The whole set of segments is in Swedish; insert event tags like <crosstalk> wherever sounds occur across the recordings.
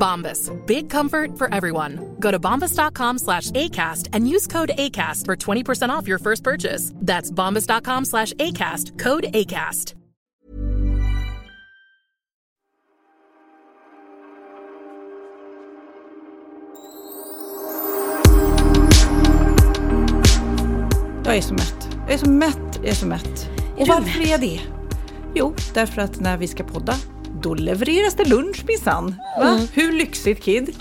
Bombas. Big comfort for everyone. Go to bombas.com slash ACAST and use code ACAST for 20% off your first purchase. That's bombas.com slash ACAST. Code ACAST. Jag är så mätt. Jag är så mätt, jag är så mätt. Och du varför är jag det? Jo, därför att när vi ska podda, då levereras det lunch minsann. Va? Hur lyxigt Kid?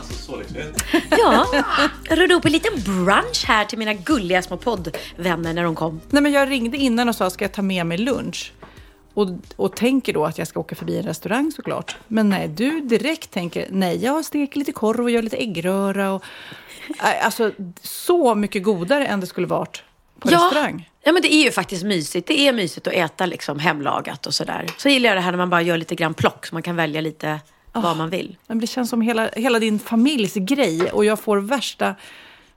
Ja, <laughs> jag rörde upp en liten brunch här till mina gulliga små poddvänner när de kom. Nej, men jag ringde innan och sa, ska jag ta med mig lunch? Och, och tänker då att jag ska åka förbi en restaurang såklart. Men nej, du direkt tänker, nej, jag steker lite korv och gör lite äggröra. Och, alltså, så mycket godare än det skulle varit på restaurang. Ja, men det är ju faktiskt mysigt. Det är mysigt att äta liksom hemlagat och sådär. Så gillar jag det här när man bara gör lite grann plock så man kan välja lite vad man vill. Men det känns som hela, hela din familjs grej och jag får värsta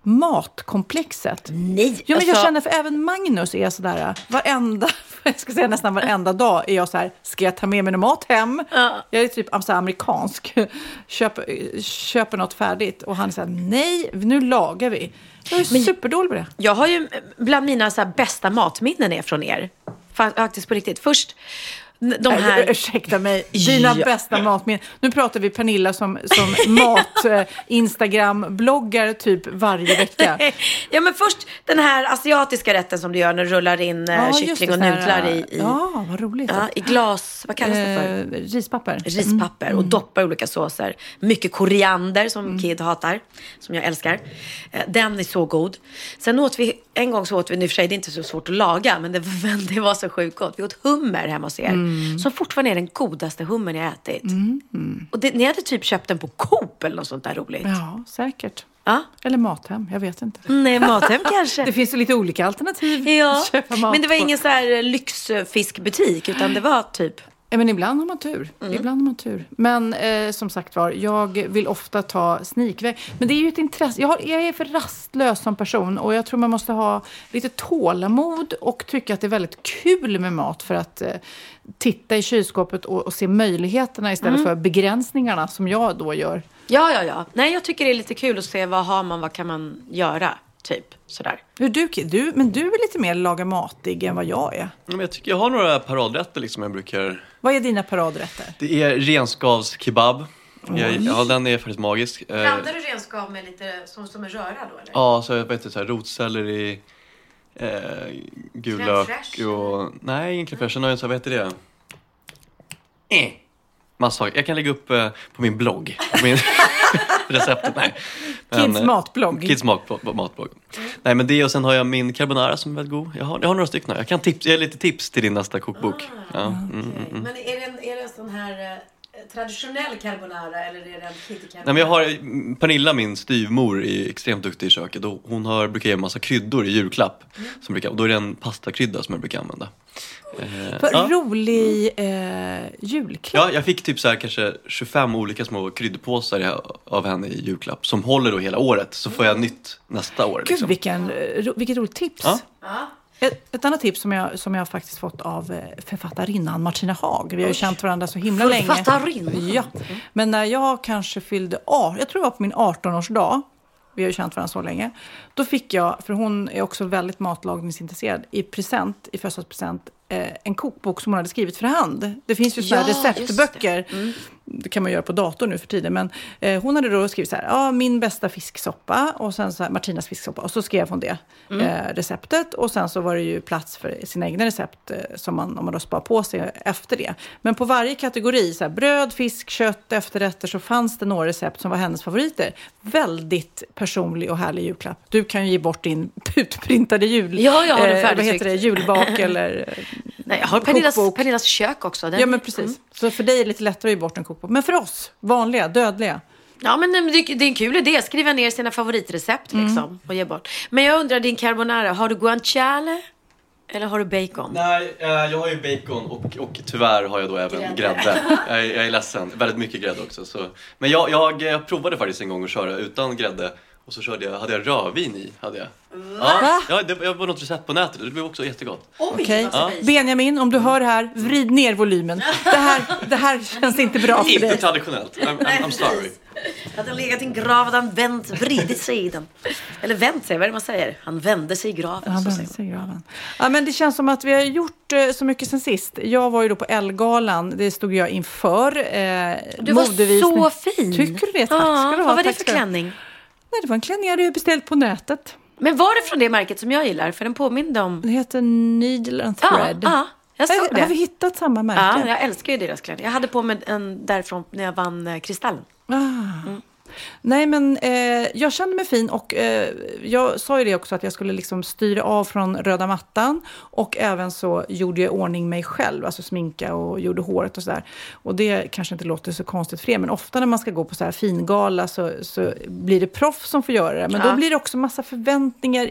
matkomplexet. Nej, Ja, men jag alltså- känner för även Magnus är sådär, varenda, <laughs> jag ska säga nästan varenda dag är jag så här, ska jag ta med mig någon mat hem? Jag är typ så här amerikansk, <laughs> köper, köper något färdigt och han här, nej, nu lagar vi. Jag är superdålig på det. Jag har ju bland mina så bästa matminnen är från er. Fa- Faktiskt på riktigt. Först de här... ursäkta mig, dina Ja. bästa matminnen. Nu pratar vi Pernilla som, som <laughs> mat, eh, typ varje vecka. <laughs> ja, men först den här asiatiska rätten som du gör när du rullar in eh, just kyckling och nudlar i, i, Ja, vad roligt. ja, i glas... Vad kallas det för? Eh, rispapper. rispapper och doppa i olika såser. Mycket koriander som Kid hatar, som jag älskar. Den är så god. Sen åt vi, en gång så åt vi, nu för sig det är inte så svårt att laga, men det, <laughs> men det var så sjukt gott. Vi åt hummer hemma hos er, som fortfarande är den godaste hummern jag ätit. Och det, ni hade typ köpt den på Coop eller något sånt där roligt. Ja, säkert. Ja. Eller Mathem, jag vet inte. Nej, Mathem kanske. <laughs> Det finns ju lite olika alternativ Ja, men det var ingen så här lyxfiskbutik, utan det var typ... Ja, men ibland har man tur. Ibland har man tur. Men eh, som sagt var, jag vill ofta ta sneakväg. Men det är ju ett intresse. Jag, har, jag är för rastlös som person och jag tror man måste ha lite tålamod och tycka att det är väldigt kul med mat för att eh, titta i kylskåpet och, och se möjligheterna istället för begränsningarna som jag då gör. Ja, ja, ja. Nej, jag tycker det är lite kul att se vad har man, vad kan man göra, typ sådär. Hur du, du, men du är lite mer laga matig än vad jag är. Men jag tycker jag har några paradrätter liksom jag brukar. Vad är dina paradrätter? Det är renskavskebab. Jag, ja, den är faktiskt magisk. Eh, Blandar du renskav med lite som, som en röra då eller? Ja, så jag vet inte, så här, rotselleri, eh, gul lök och... Nej, ingen crème fraîche. Så här, vad heter det? Eh. Massa saker. Jag kan lägga upp eh, på min blogg. På min <laughs> receptet, nej. Kids eh, matblogg. Kids mat, matblogg. Nej, men det och sen har jag min carbonara som är väldigt god. Jag har, jag har några stycken. Jag kan tips, ge lite tips till din nästa kokbok. ja, mm, mm, mm. Men är det, en, är det en sån här eh, traditionell carbonara eller är det en kitty carbonara? Nej, men jag har, Pernilla, min styvmor, är extremt duktig i köket. Och hon har, brukar ge en massa kryddor i julklapp. Som brukar, och då är det en pastakrydda som jag brukar använda. Eh, Vad ja. rolig eh, julklapp. Ja, jag fick typ så här kanske 25 olika små kryddpåsar av henne i julklapp. Som håller då hela året. Så får jag nytt nästa år. Gud, Liksom. vilken, eh, ro, vilket roligt tips. Ja. Ett, ett annat tips som jag, som jag faktiskt fått av eh, författarinnan Martina Haag. Vi har ju känt varandra så himla länge. Författarinnan? Ja. Men när jag kanske fyllde 18, jag tror det var på min 18-årsdag. Vi har ju känt varandra så länge. Då fick jag, för hon är också väldigt matlagningsintresserad, i present, i födelsedagspresent, en kokbok som hon hade skrivit för hand. Det finns ju sådana Ja, receptböcker det kan man göra på dator nu för tiden. Men eh, hon hade då skrivit så här, ja, min bästa fisksoppa och sen så här, Martinas fisksoppa. Och så skrev hon det eh, receptet. Och sen så var det ju plats för sina egna recept eh, som man, om man då spar på sig efter det. Men på varje kategori, så här, bröd, fisk, kött, efterrätter, så fanns det några recept som var hennes favoriter. Väldigt personlig och härlig julklapp. Du kan ju ge bort din <laughs> utprintade jul... Ja, jag har den eh, Vad heter det? Julbak <laughs> eller... Nej, jag har Pernillas. Pernillas kök också. Den, Ja, men precis. Mm. Så för dig är det lite lättare att ge bort en kokbok. Men för oss, vanliga, dödliga. Ja, men det, det är en kul idé. Skriva ner sina favoritrecept Mm. liksom, och ge bort. Men jag undrar, din carbonara, har du guanciale? Eller har du bacon? Nej, eh, jag har ju bacon och, och tyvärr har jag då även grädde. <laughs> Jag, är, jag är ledsen, väldigt mycket grädde också. Så. Men jag, jag eh, provade faktiskt en gång att köra utan grädde och så körde jag, hade jag rödvin i. Hade jag. Ja, ja, det var något recept på nätet och det blev också jättegott. Okej. Benjamin, om du hör det här, vrid ner volymen. Det här, det här känns inte bra för Inte dig. traditionellt, I'm, I'm, I'm sorry. Hade han legat i en grav hade han vänt, vridit sig i den. Eller vänt sig, vad är det man säger? Han vände sig i graven. Ja, så men, säger man. säger graven. ja, men det känns som att vi har gjort eh, så mycket sen sist. Jag var ju då på Ellegalan, det stod jag inför. Eh, Du var modevisning. så fin. Tycker du det? Tack Ja, ska du ha. Vad var det Tack för ska du ha. klänning? Nej, det var en klänning jag hade beställt på nätet. Men var det från det märket som jag gillar? För den påminde om... Det heter Needle and Ja, Thread. ja, jag såg Har, har vi det. hittat samma märke? Ja, jag älskar ju deras klänning. Jag hade på mig en därifrån när jag vann eh, Kristallen. Ah. Nej, men eh, jag kände mig fin och eh, jag sa ju det också att jag skulle liksom styra av från röda mattan och även så gjorde jag i ordning mig själv, alltså sminka och gjorde håret och sådär. Och det kanske inte låter så konstigt för er, men ofta när man ska gå på så här fingala så, så blir det proffs som får göra det. Men Ja. då blir det också massa förväntningar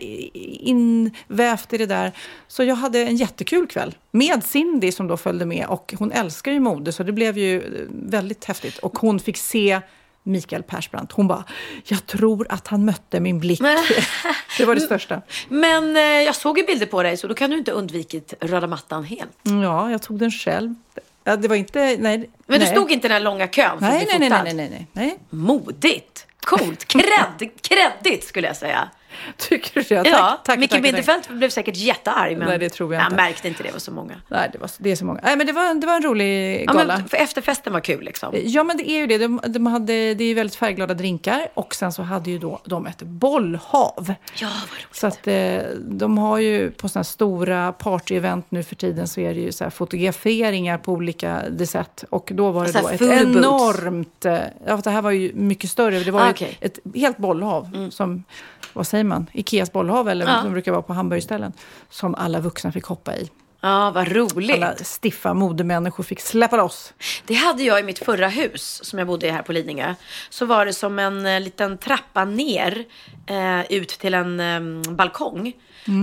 invävt i det där. Så jag hade en jättekul kväll med Cindy som då följde med och hon älskar ju mode så det blev ju eh, väldigt häftigt. Och hon fick se Mikael Persbrandt. Hon bara, jag tror att han mötte min blick. <laughs> det var det största. Men eh, jag såg ju bilder på dig så då kan du inte undvikit röda mattan helt. Ja, jag tog den själv. Ja, det var inte... Nej, Men du nej. stod inte i den här långa kön för Nej, att bli nej, nej, nej, nej, nej. Modigt! Coolt! Kredd, kreddigt skulle jag säga. <laughs> Tycker du det? Ja, tack, Micke tack, tack. Bindefeld blev säkert jättearg. Men Nej, det tror jag inte. märkte inte det var så många. Nej, det, var, det är så många. Nej, men det var, det var en rolig Ja, gala. men för efterfesten var kul liksom. Ja, men det är ju det. De, de hade, det är ju väldigt färgglada drinkar och sen så hade ju då de ett bollhav. Ja, vad roligt. Så att eh, de har ju på sådana stora partyevent nu för tiden så är det ju så här fotograferingar på olika sätt. Och då var det Så här då ett enormt... eh, Ja, det här var ju mycket större. Det var Ah, ju ett helt bollhav som, vad säger man, Ikeas bollhav eller Ja. som brukar vara på hamburgerställen. Som alla vuxna fick hoppa i. Ja, vad roligt. Alla stiffa modemänniskor fick släppa loss. Det hade jag i mitt förra hus som jag bodde i här på Lidingö. Så var det som en eh, liten trappa ner eh, ut till en eh, balkong.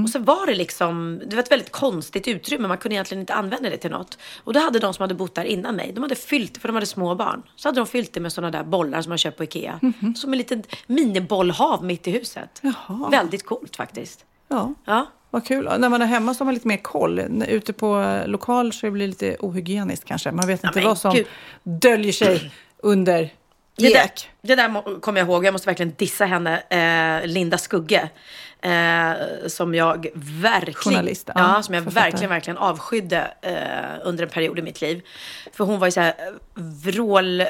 Och så var det liksom, det var ett väldigt konstigt utrymme. Man kunde egentligen inte använda det till något. Och då hade de som hade bott där innan mig, de hade fyllt, för de hade små barn. Så hade de fyllt det med sådana där bollar som man köper på Ikea. Som en liten minibollhav mitt i huset. Jaha. Väldigt coolt faktiskt. Ja. Ja. Vad kul. När man är hemma så har man lite mer koll. Ute på eh, lokal så blir det lite ohygieniskt kanske. Man vet inte men vad som gud. döljer sig under Det där, det där kommer jag ihåg. Jag måste verkligen dissa henne. Eh, Linda Skugge. Eh, som jag verkligen, ja, ja, som jag verkligen, verkligen avskydde eh, under en period i mitt liv. För hon var ju så här eh, vrål...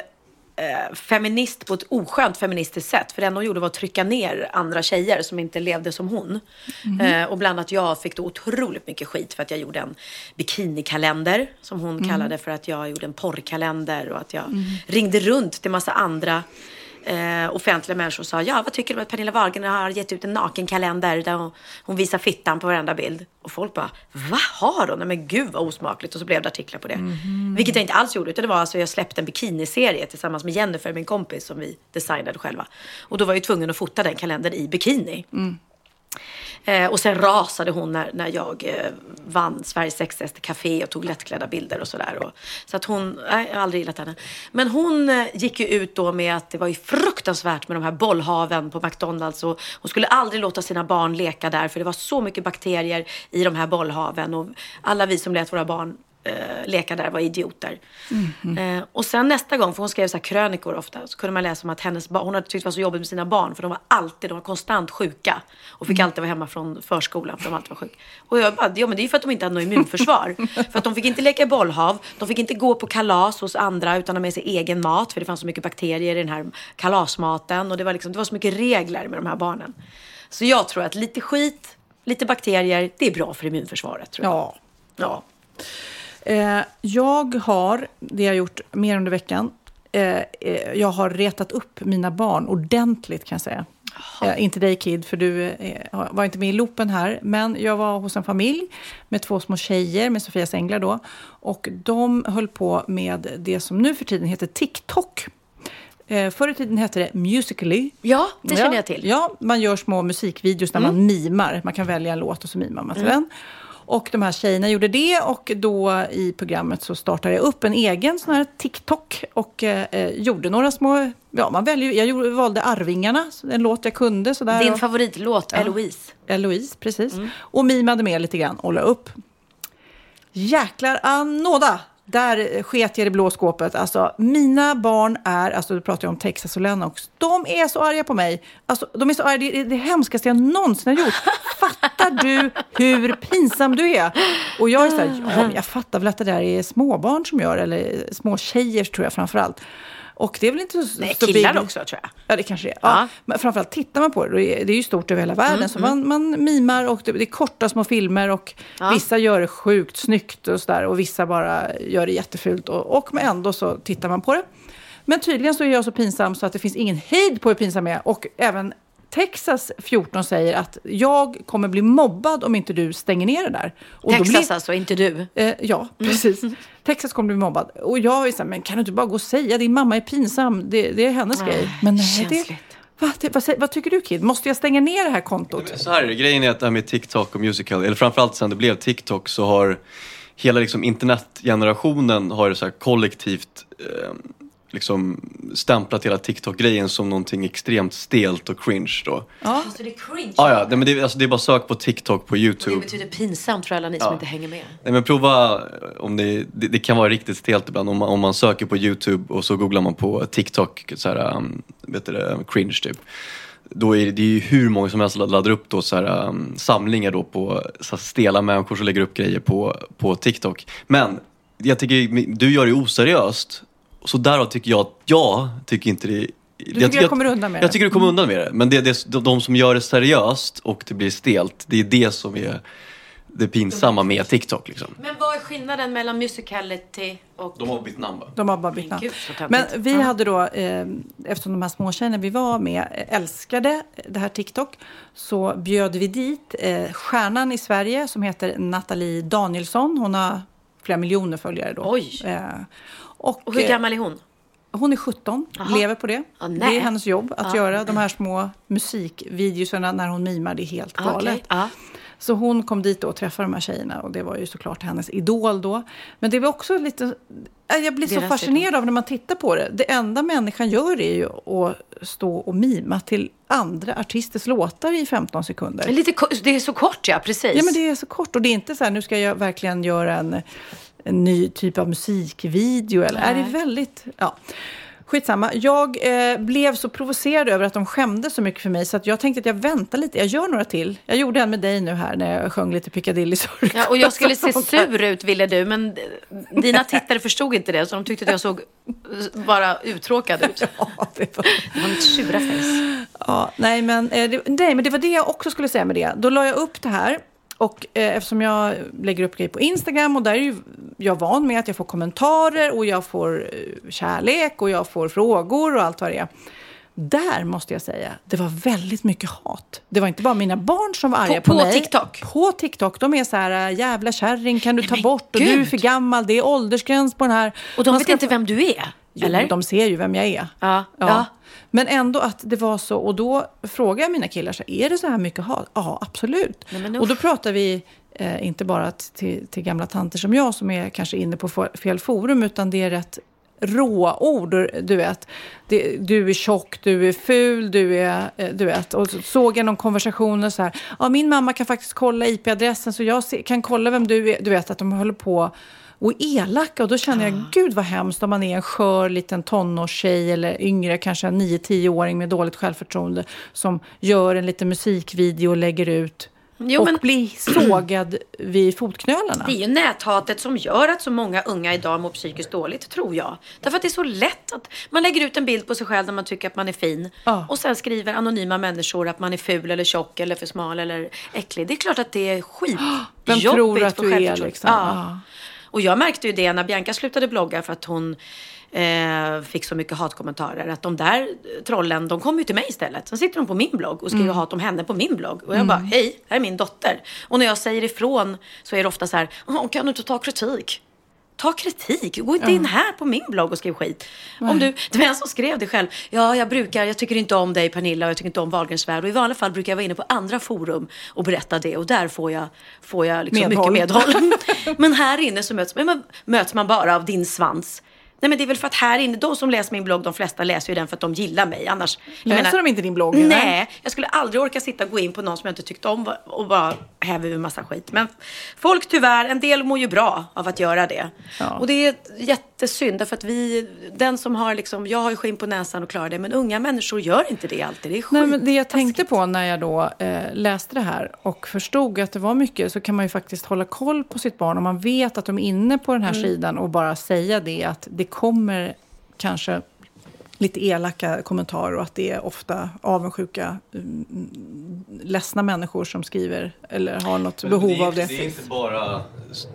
Eh, feminist på ett oskönt feministiskt sätt. För det enda hon gjorde var att trycka ner andra tjejer som inte levde som hon. Mhm. Eh, och bland annat jag fick då otroligt mycket skit för att jag gjorde en bikinikalender. Som hon Mhm. kallade för att jag gjorde en porrkalender. Och att jag ringde runt till massa andra eh, offentliga människor sa ja, vad tycker du om att Pernilla Wahlgren har gett ut en nakenkalender där hon, hon visar fittan på varenda bild. Och folk bara, vad har hon? Nej men gud vad osmakligt. Och så blev det artiklar på det. Vilket jag inte alls gjorde, utan det var alltså jag släppte en bikiniserie tillsammans med Jennifer, min kompis, som vi designade själva. Och då var jag ju tvungen att fota den kalendern i bikini. Eh, och sen rasade hon när, när jag eh, vann Sveriges sexigaste café och tog lättklädda bilder och sådär. Så att hon, nej, jag har aldrig gillat henne. Men hon eh, gick ju ut då med att det var ju fruktansvärt med de här bollhaven på McDonalds. Och hon skulle aldrig låta sina barn leka där för det var så mycket bakterier i de här bollhaven. Och alla vi som lät våra barn eh, leka där, vara idioter. Mhm. Eh, och sen nästa gång, för hon skrev så här krönikor ofta, så kunde man läsa om att hennes hon hade tyckt det var så jobbigt med sina barn, för de var alltid, de var konstant sjuka. Och fick Mm. alltid vara hemma från förskolan, för de alltid var sjuka. Och jag bara, ja men det är ju för att de inte hade något immunförsvar. <laughs> för att de fick inte leka i bollhav, de fick inte gå på kalas hos andra utan ha med sig egen mat, för det fanns så mycket bakterier i den här kalasmaten. Och det var, liksom, det var så mycket regler med de här barnen. Så jag tror att lite skit, lite bakterier, det är bra för immunförsvaret. Tror jag. Ja. ja. Eh, jag har, det jag har gjort mer under veckan, eh, eh, jag har retat upp mina barn ordentligt kan jag säga. Eh, inte dig Kid, för du eh, var inte med i loopen här. Men jag var hos en familj med två små tjejer, med Sofias änglar då. Och de höll på med det som nu för tiden heter TikTok. Eh, förr i tiden hette det Musical.ly. Ja, det känner Ja, jag till. Ja, man gör små musikvideos där man mimar. Man kan välja en låt och så mimar man till den. Och de här tjejerna gjorde det och då i programmet så startade jag upp en egen sån här TikTok och eh, eh, gjorde några små, ja man väljer, jag gjorde, valde Arvingarna, en låt jag kunde sådär. Din favoritlåt, Eloise. Eloise, precis. Och mimade med lite grann och la upp. Jäklar anåda! Där sket jag i det blå skåpet. Alltså, mina barn är, alltså du pratar jag om Texas och Lennox, de är så arga på mig. Alltså, de är så arga, det är det hemskaste jag någonsin har gjort. Fattar du hur pinsam du är? Och jag är så här, ja, jag fattar väl att det där är småbarn som gör, eller små tjejer tror jag framför allt. Och det är väl inte så, Nej, så killar big- också tror jag. Ja, det kanske det är. Ja. Ja. Men framförallt tittar man på det, är- det är ju stort över hela världen. så man, man mimar och det, det är korta små filmer och Ja. vissa gör det sjukt snyggt och sådär och vissa bara gör det jättefult och, och men ändå så tittar man på det. Men tydligen så är jag så pinsam så att det finns ingen hejd på hur pinsam jag är. Och även Texas 14 säger att jag kommer bli mobbad om inte du stänger ner det där. Och då Texas blir- alltså, inte du. Eh, ja, precis. <laughs> Texas kommer bli mobbad. Och jag är så här, men kan du inte bara gå och säga din mamma är pinsam, det, det är hennes grej. Men nej, det, känsligt. va, det, vad, vad tycker du Kid? Måste jag stänga ner det här kontot? Så här är det, grejen är att det här med TikTok och musical, eller framförallt sen det blev TikTok så har hela liksom internetgenerationen har så här kollektivt eh, liksom stämplat hela TikTok-grejen som någonting extremt stelt och cringe då. Ja. Så det är cringe. Ah, ja, nej, men det, alltså, det är bara sök på TikTok på Det YouTube. betyder pinsamt för alla ni som inte hänger med. Nej men prova eh, om det, det, det kan vara riktigt stelt ibland om man, om man söker på YouTube och så googlar man på TikTok, så här, um, vet du det, cringe typ. Då är det, det är ju hur många som helst som laddar upp då så här, um, samlingar då på så här, stela människor som lägger upp grejer på, på TikTok. Men jag tycker, du gör det oseriöst. Så därav tycker jag att jag tycker inte det tycker jag kommer undan med Jag det? tycker du kommer undan med det. Men det, det, de, de som gör det seriöst och det blir stelt, det är det som är det pinsamma med TikTok. Liksom. Men vad är skillnaden mellan musicality och... De har bytt namn va? De har bara bytt namn. Gud. Men vi hade då, eh, eftersom de här småtjejerna vi var med eh, älskade det här TikTok, så bjöd vi dit eh, stjärnan i Sverige som heter Nathalie Danielsson. Hon har flera miljoner följare då. Oj. Eh, och, Och hur eh, gammal är hon? Hon är 17, Jaha. lever på det. Ah, det är hennes jobb att Ja. göra de här små musikvideorna när hon mimar. Det är helt Ah, galet. okej. Ja. Så hon kom dit och träffade de här tjejerna och det var ju såklart hennes idol då. Men det var också lite... äh, Jag blir så fascinerad av när man tittar på det. Det enda människan gör är ju att stå och mima till andra artisters låtar i 15 sekunder. Lite, det är så kort ja, precis. Ja, men det är så kort och det är inte så här, nu ska jag verkligen göra en, en ny typ av musikvideo. Eller, är det väldigt, ja. Skitsamma. Jag eh, blev så provocerad över att de skämde så mycket för mig så att jag tänkte att jag väntar lite. Jag gör några till. Jag gjorde en med dig nu här när jag sjöng lite Piccadilly Circus. Ja, och jag skulle <laughs> se sur ut ville du, men dina tittare förstod inte det. Så de tyckte att jag såg bara uttråkad ut. <laughs> Ja, det var... Det var mitt face. Ja, nej, men, eh, det, nej, men det var det jag också skulle säga med det. Då la jag upp det här. Och eh, eftersom jag lägger upp grejer på Instagram och där är ju jag van med att jag får kommentarer och jag får eh, kärlek och jag får frågor och allt vad det är. Där måste jag säga, det var väldigt mycket hat. Det var inte bara mina barn som var arga på, på mig. TikTok? På TikTok. De är så här, äh, jävla kärring kan du ta bort och du är för gammal, det är åldersgräns på den här. Och de Man vet ska inte vem du är, Jo, eller? de ser ju vem jag är. Ja, ja. Men ändå att det var så. Och då frågade jag mina killar, så, är det så här mycket hat? Ja, absolut. Nej, och då pratar vi eh, inte bara till, till gamla tanter som jag som är kanske inne på fel forum, utan det är rätt råord. Du vet, det, du är tjock, du är ful, du är... eh, Du vet. Och så såg jag någon konversation och så här, ja, min mamma kan faktiskt kolla IP-adressen så jag kan kolla vem du är. Du vet att de håller på och elaka. Och då känner jag, gud vad hemskt om man är en skör liten tonårstjej eller yngre, kanske en 9-10-åring med dåligt självförtroende som gör en liten musikvideo och lägger ut Jo, och men- blir sågad vid fotknölarna. Det är ju näthatet som gör att så många unga idag mår psykiskt dåligt, tror jag. Därför att det är så lätt att man lägger ut en bild på sig själv när man tycker att man är fin. Ja. Och sen skriver anonyma människor att man är ful eller tjock eller för smal eller äcklig. Det är klart att det är skitjobbigt Vem tror att för du är, liksom? Ja. Ja. Och jag märkte ju det när Bianca slutade blogga för att hon eh, fick så mycket hatkommentarer. Att de där trollen, de kommer ju till mig istället. Sen sitter de på min blogg och skriver Mm. hat om henne på min blogg. Och jag bara, hej, här är min dotter. Och när jag säger ifrån så är det ofta så här, "Åh, kan du inte ta kritik? Ta kritik, gå inte in här på min blogg och skriv skit. Om du, det var en som skrev det själv. Ja, jag brukar, jag tycker inte om dig Pernilla och jag tycker inte om Wahlgrens värld. Och i vanliga fall brukar jag vara inne på andra forum och berätta det. Och där får jag, får jag liksom Medhåll. mycket medhåll. <laughs> men här inne så möts, men möts man bara av din svans. Nej men det är väl för att här inne, de som läser min blogg, de flesta läser ju den för att de gillar mig. Annars, jag Läser de inte din blogg, eller? Nej, jag skulle aldrig orka sitta och gå in på någon som jag inte tyckte om och bara häva ur massa skit. Men folk tyvärr, en del mår ju bra av att göra det. Ja. Och det är jättesynd därför att vi, den som har liksom, jag har ju skinn på näsan och klarar det. Men unga människor gör inte det alltid. Det är skit. Nej, men det jag tänkte på när jag då eh, läste det här och förstod att det var mycket så kan man ju faktiskt hålla koll på sitt barn om man vet att de är inne på den här Mm. sidan och bara säga det att det kommer kanske lite elaka kommentarer och att det är ofta avundsjuka, mm, ledsna människor som skriver eller har något behov det är, av det. Det är inte bara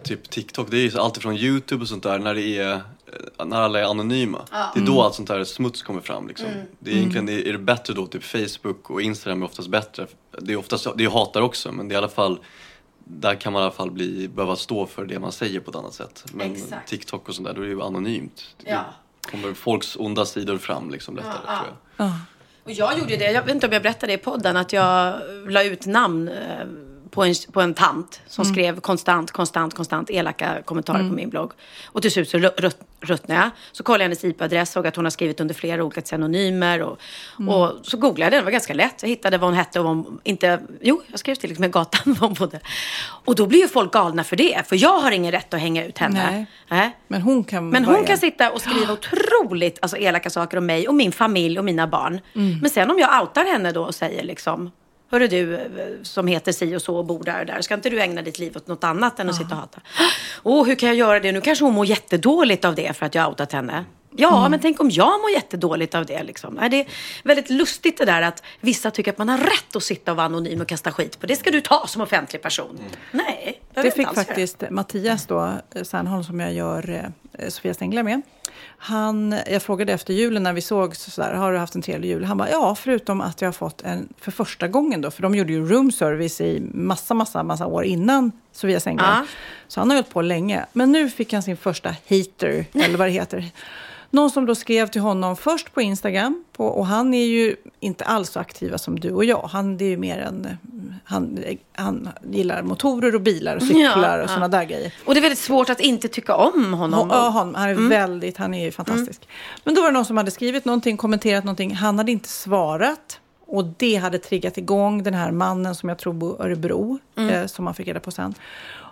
typ TikTok, det är ju allt från YouTube och sånt där när det är när alla är anonyma. Det är då allt sånt där smuts kommer fram liksom. Det är egentligen, är det bättre då, typ Facebook och Instagram är oftast bättre. Det är oftast, det är hatar också men det är i alla fall där kan man i alla fall bli, behöva stå för det man säger på ett annat sätt. Men Exakt. TikTok och sånt där, då är det ju anonymt. Ja. Det kommer folks onda sidor fram liksom lättare tror jag. Och jag gjorde det, jag vet inte om jag berättade det i podden, att jag la ut namn eh, på en, på en tant som skrev konstant, konstant, konstant elaka kommentarer på min blogg. Och till slut så rut- rut- ruttnade jag. Så kollade jag hennes IP-adress, såg att hon har skrivit under flera olika pseudonymer. Och, och så googlade jag det, det var ganska lätt. Jag hittade vad hon hette och vad hon inte... Jo, jag skrev till liksom gatan <laughs> var hon bodde. Och då blir ju folk galna för det, för jag har ingen rätt att hänga ut henne. Nej. Nej. Men hon kan Men hon kan en. sitta och skriva <gasps> otroligt alltså, elaka saker om mig och min familj och mina barn. Mm. Men sen om jag outar henne då och säger liksom Hörru du som heter si och så och bor där och där. Ska inte du ägna ditt liv åt något annat än att sitta och hata? Åh, hur kan jag göra det? Nu kanske hon mår jättedåligt av det för att jag outat henne. Ja, Mm. men tänk om jag mår jättedåligt av det. Liksom. Det är väldigt lustigt det där att vissa tycker att man har rätt att sitta och vara anonym och kasta skit på. Det ska du ta som offentlig person. Nej, Det fick faktiskt Mattias då, eh, Sernholm som jag gör eh, Sofia Stengla med. Han, jag frågade efter julen när vi såg så där, har du haft en trevlig jul? Han bara, ja, förutom att jag har fått en, för första gången då, för de gjorde ju room service i massa, massa, massa år innan Sofia Stengla. Ja. Så han har hållit på länge. Men nu fick han sin första hater, eller vad det heter. Någon som då skrev till honom först på Instagram. På, och han är ju inte alls så aktiva som du och jag. Han, det är ju mer en, han, han gillar motorer och bilar och cyklar Ja, och ja. sådana där grejer. Och det är väldigt svårt att inte tycka om honom. Ja, han, han är väldigt, han är ju fantastisk. Men då var det någon som hade skrivit någonting, kommenterat någonting. Han hade inte svarat. Och det hade triggat igång den här mannen som jag tror bor i Örebro, eh, som man fick reda på sen.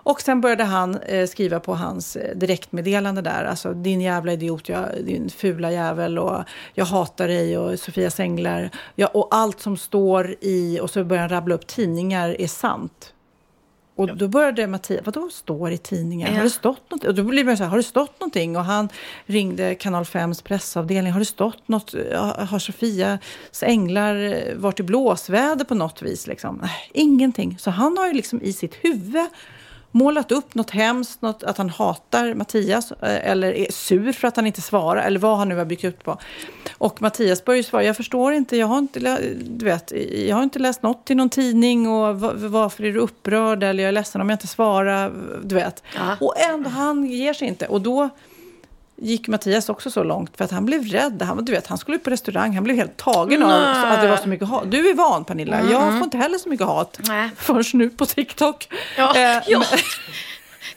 Och sen började han eh, skriva på hans eh, direktmeddelande där. Alltså din jävla idiot, jag, din fula jävel och jag hatar dig och Sofia Sänglar. Ja, och allt som står i, och så börjar han rabbla upp tidningar är sant. Och då började Mattias, vadå står i tidningen? Ja. Har det stått något? Och då blir man så här, har det stått någonting? Och han ringde Kanal 5s pressavdelning. Har det stått något? Ja, Har Sofias änglar eh, varit i blåsväder på något vis? Liksom? Nej, ingenting. Så han har ju liksom i sitt huvud målat upp något hemskt, något, att han hatar Mattias eh, eller är sur för att han inte svarar eller vad han nu har byggt upp på. Och Mattias börjar ju svara, jag förstår inte, jag har inte, du vet, jag har inte läst något i någon tidning och va- varför är du upprörd eller jag är ledsen om jag inte svarar, du vet. Ja. Och ändå, han ger sig inte. Och då gick Mattias också så långt för att han blev rädd. Han, du vet, han skulle upp på restaurang, han blev helt tagen av Nej. att det var så mycket hat. Du är van Pernilla, jag får inte heller så mycket hat. Nej. Förrän nu på TikTok. Ja, Eh, <laughs> ja. <laughs>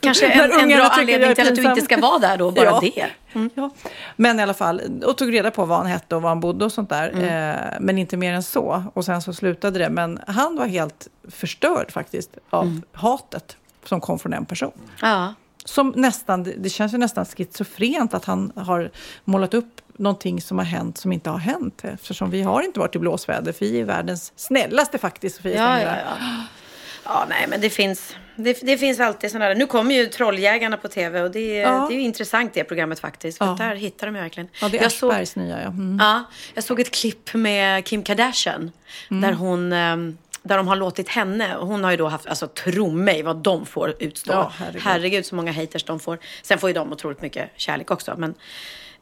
Kanske När en, en bra anledning till att du inte ska vara där då, bara Ja. det. Ja. Men i alla fall, och tog reda på vad han hette och var han bodde och sånt där. Eh, men inte mer än så. Och sen så slutade det. Men han var helt förstörd faktiskt av hatet som kom från en person. Ja. Som nästan, det känns ju nästan schizofrent att han har målat upp någonting som har hänt som inte har hänt. Eftersom vi har inte varit i blåsväder, för vi är världens snällaste faktiskt, Sofia Ja, ja, ja. Ja, nej, men det finns, det, det finns alltid sådana där. Nu kommer ju Trolljägarna på tv och det, Ja. det är intressant det programmet faktiskt. För Ja. där hittar de verkligen. Ja, det är jag, såg, Aschbergs nya, ja. Mm. ja, jag såg ett klipp med Kim Kardashian. Där hon... ehm, där de har låtit henne, och hon har ju då haft, alltså tro mig vad de får utstå. Ja, herregud. så många haters de får. Sen får ju de otroligt mycket kärlek också. Men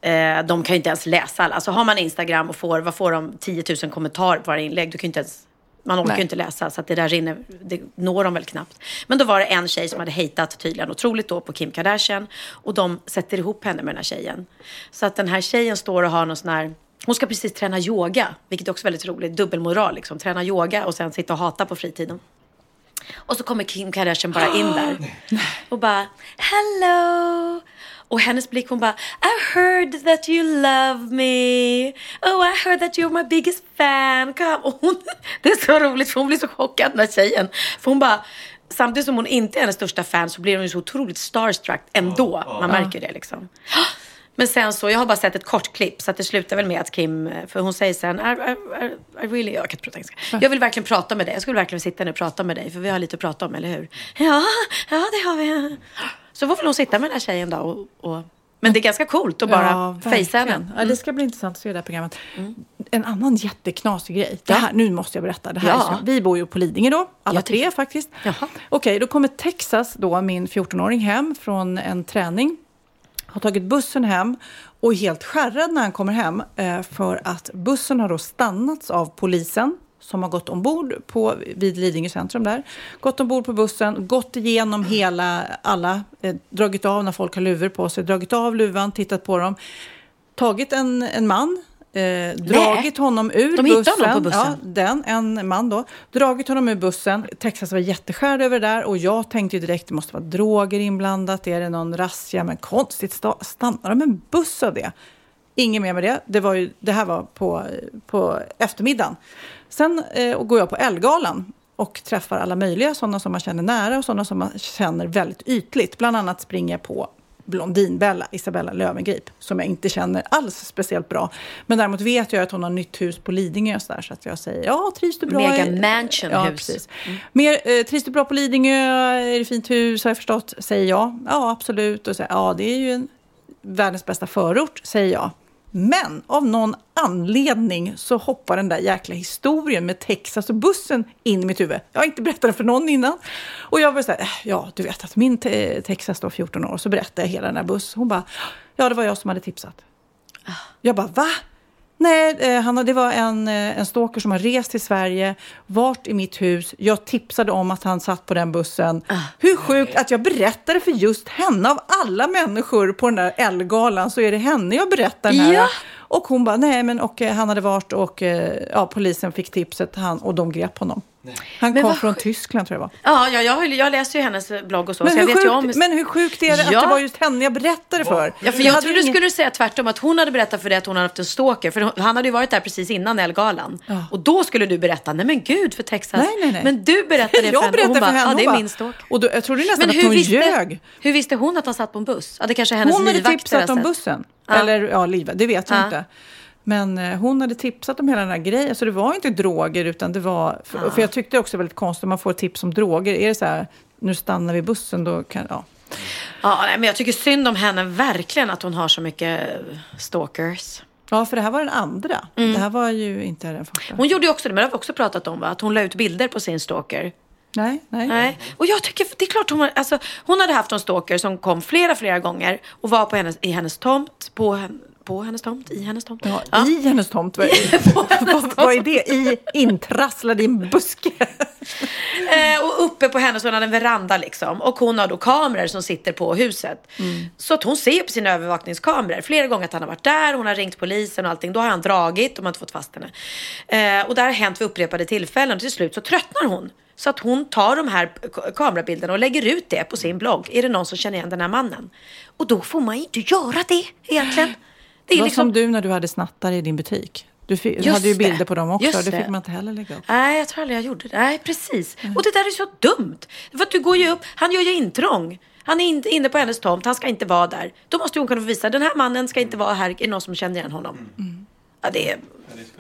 eh, de kan ju inte ens läsa alla. Alltså har man Instagram och får, vad får de, 10 000 kommentarer på varje inlägg. Du kan inte ens, man orkar ju inte läsa. Så att det där rinner, det når de väl knappt. Men då var det en tjej som hade hatat tydligen otroligt då på Kim Kardashian. Och de sätter ihop henne med den här tjejen. Så att den här tjejen står och har någon sån här hon ska precis träna yoga, vilket är också väldigt roligt. Dubbelmoral liksom. Träna yoga och sen sitta och hata på fritiden. Och så kommer Kim Kardashian bara in där. <gasps> Och bara, hello. Och hennes blick, hon bara, I heard that you love me. Oh, I heard that you're my biggest fan. Come. Och <laughs> hon, det är så roligt för hon blir så chockad den här tjejen. För hon bara, samtidigt som hon inte är hennes största fan så blir hon ju så otroligt starstruck ändå. Man märker det liksom. Men sen så, jag har bara sett ett kort klipp så att det slutar väl med att Kim, för hon säger sen, I, I, I, I really, jag kan inte prata engelska. Jag vill verkligen prata med dig, jag skulle verkligen sitta ner och prata med dig för vi har lite att prata om, eller hur? Ja, ja det har vi. Så får väl hon sitta med den här tjejen då och, och men det är ganska coolt att bara facea verkligen. den. Ja, det ska bli intressant att se det här programmet. En annan jätteknasig grej. Det här, nu måste jag berätta. Det här Ja. så, vi bor ju på Lidingö då, alla Jag tre faktiskt. Jaha. Okej, då kommer Texas, då, min 14-åring, hem från en träning. Har tagit bussen hem och är helt skärrad när han kommer hem eh, för att bussen har då stannats av polisen som har gått ombord på, vid Lidingö centrum där. Gått ombord på bussen, gått igenom hela, alla, eh, dragit av när folk har luvor på sig, dragit av luvan, tittat på dem. Tagit en, en man, eh, dragit honom ur De bussen. honom på bussen? Ja, den, en man då. Dragit honom ur bussen. Texas var jätteskärd över det där och jag tänkte ju direkt det måste vara droger inblandat. Är det någon razzia? Men konstigt, sta- stannar de en buss av det? Inget mer med det. Det, var ju, det här var på, på eftermiddagen. Sen eh, går jag på Elgalan och träffar alla möjliga, sådana som man känner nära och sådana som man känner väldigt ytligt. Bland annat springer jag på Blondinbella, Isabella Löwengrip, som jag inte känner alls speciellt bra. Men däremot vet jag att hon har nytt hus på Lidingö så, där, så att jag säger ja, trivs du bra? Mega mansion ja, hus. Precis. Mer, eh, trivs du bra på Lidingö? Är det fint hus? Har jag förstått? Säger jag. Ja, absolut. Och säger, ja, det är ju en världens bästa förort, säger jag. Men av någon anledning så hoppar den där jäkla historien med Texas och bussen in i mitt huvud. Jag har inte berättat den för någon innan. Och jag var så här, "Äh, ja du vet att min te- Texas då 14 år, så berättade jag hela den här bussen. Hon bara, ja det var jag som hade tipsat. Jag bara, va? Nej, eh, Hanna, det var en, eh, en stalker som har rest till Sverige, varit i mitt hus. Jag tipsade om att han satt på den bussen. Hur sjukt att jag berättade för just henne. Av alla människor på den där Ellegalan så är det henne jag berättar den här. Ja. Och hon bara, nej men och eh, han hade varit och ja, polisen fick tipset han, och de grep honom. Han Men kom vad från sjukt. Tyskland tror jag var. Ja, ja jag, jag läser ju hennes blogg och så. Men så jag hur, ju om... sjukt, men hur sjukt är det Ja. att det var just henne jag berättade för? Ja, för Jag jag hade trodde du ingen- skulle säga tvärtom, att hon hade berättat för dig att hon hade haft en stalker. För hon- han hade ju varit där precis innan Elgalan. Och då skulle du berätta, nej men gud för Texas. Nej, nej, nej. Men du berättade <laughs> det för jag henne. berättade och hon för bara, henne. ja hon det är min stalker. Och då, jag trodde nästan Men att hon visste, ljög. hur visste hon att han satt på en buss? Ja, det kanske hennes Hon hade livvakter tipsat om bussen. Ja. Eller ja, livvakt, det vet jag Ja. inte. Men eh, hon hade tipsat om hela den här grejen. Så det var inte droger utan det var... För, för jag tyckte också väldigt konstigt om man får tips om droger. Är det så här, nu stannar vi bussen då kan... Ja. Ja, men jag tycker synd om henne verkligen att hon har så mycket eh, stalkers. ja, för det här var den andra. Mm. Det här var ju inte den första. Hon gjorde ju också det, men det har vi också pratat om, va? att hon la ut bilder på sin stalker. Nej, nej. Nej. Och jag tycker, det är klart hon, alltså, hon hade haft en stalker som kom flera, flera gånger och var på hennes, i hennes tomt, på, på hennes tomt, i hennes tomt. Ja, I hennes tomt. <laughs> <laughs> Vad, vad, är det? I intrasslad i en buske? <laughs> Eh, och uppe på hennes, hon hade en veranda liksom. Och hon har då kameror som sitter på huset. Så att hon ser på sina övervakningskameror flera gånger att han har varit där. Hon har ringt polisen och allting. Då har han dragit, de har inte fått fast henne. Eh, och det har hänt vid upprepade tillfällen. Och till slut så tröttnar hon. Så att hon tar de här kamerabilderna och lägger ut det på sin blogg. Är det någon som känner igen den här mannen? Och då får man inte göra det egentligen. Det Det är var liksom... som du när du hade snattare i din butik. Du fi- Just hade ju det. bilder på dem också. Just Det fick det. man inte heller lägga upp. Nej, jag tror aldrig jag gjorde det. Nej, precis. Och det där är så dumt. För att du går ju upp, han gör ju intrång. Han är inte inne på hennes tomt, han ska inte vara där. Då måste hon kunna få visa, den här mannen ska inte vara här, är det någon som känner igen honom? Ja, det är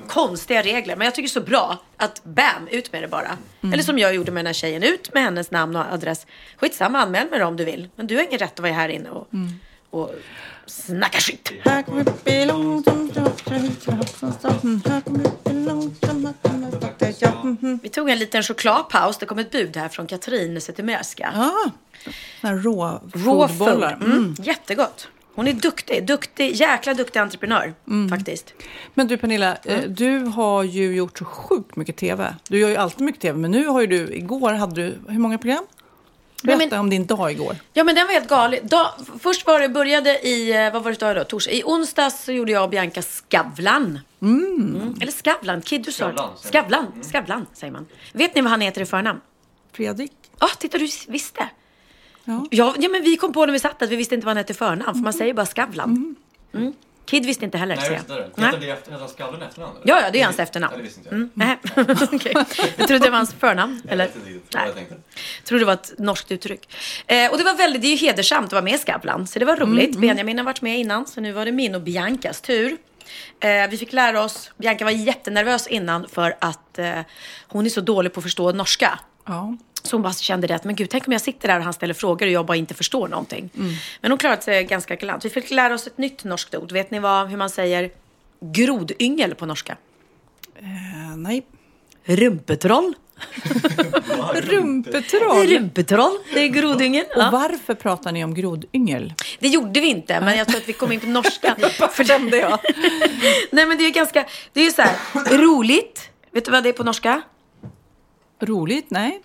konstiga regler, men jag tycker det är så bra att bam, ut med det bara. Eller som jag gjorde med den här tjejen, ut med hennes namn och adress. Skitsamma, anmäl mig då om du vill. Men du har ingen rätt att vara här inne och, och snacka skit. Vi tog en liten chokladpaus. Det kom ett bud här från Katrin Zettermerska. Ah, såna här rå Rå fotbollar. food. Mm. Jättegott. Hon är duktig, duktig, jäkla duktig entreprenör faktiskt. Men du Pernilla, eh, du har ju gjort så sjukt mycket TV. Du gör ju alltid mycket TV, men nu har ju du, igår hade du, hur många program? Berätta men- om din dag igår. Ja men den var helt galen. Först var det, började i, eh, vad var det då, då? Torsdag. I onsdags så gjorde jag och Bianca Skavlan. Mm. Eller Skavlan, Kid du sa det. Skavlan, säger Skavlan, Skavlan säger man. Vet ni vad han heter i förnamn? Fredrik? Ja, titta du visste. Ja. Ja, ja men vi kom på när vi satt att vi visste inte vad han hette i förnamn. För man säger bara Skavlan. Mm. Kid visste inte heller. Nej, jag visste det. Nej. Heter det efter- heter i efternamn? eller? Ja, ja, det är hans efternamn. Ja, det visste inte jag. Mm. Nej. <laughs> Jag trodde det var hans förnamn. Eller? Jag vet inte Nej. jag tänkte. trodde det var ett norskt uttryck. Eh, och det var väldigt, det är ju hedersamt att vara med i Skavlan. Så det var roligt. Benjamin har varit med innan, så nu var det min och Biancas tur. Eh, vi fick lära oss, Bianca var jättenervös innan för att eh, hon är så dålig på att förstå norska. Ja. Så hon bara kände det att, men gud, tänk om jag sitter där och han ställer frågor och jag bara inte förstår någonting. Men hon klarade sig ganska galant. Vi fick lära oss ett nytt norskt ord. Vet ni vad, hur man säger grodyngel på norska? Eh, nej. Rumpetroll. <laughs> Rumpetroll. Rumpetroll, det är grodyngel. Och Ja. varför pratar ni om grodyngel? Det gjorde vi inte, men jag tror att vi kom in på norska. <laughs> För kände jag. <laughs> Nej, men det är ju ganska, det är ju så här, roligt. Vet du vad det är på norska? Roligt? Nej.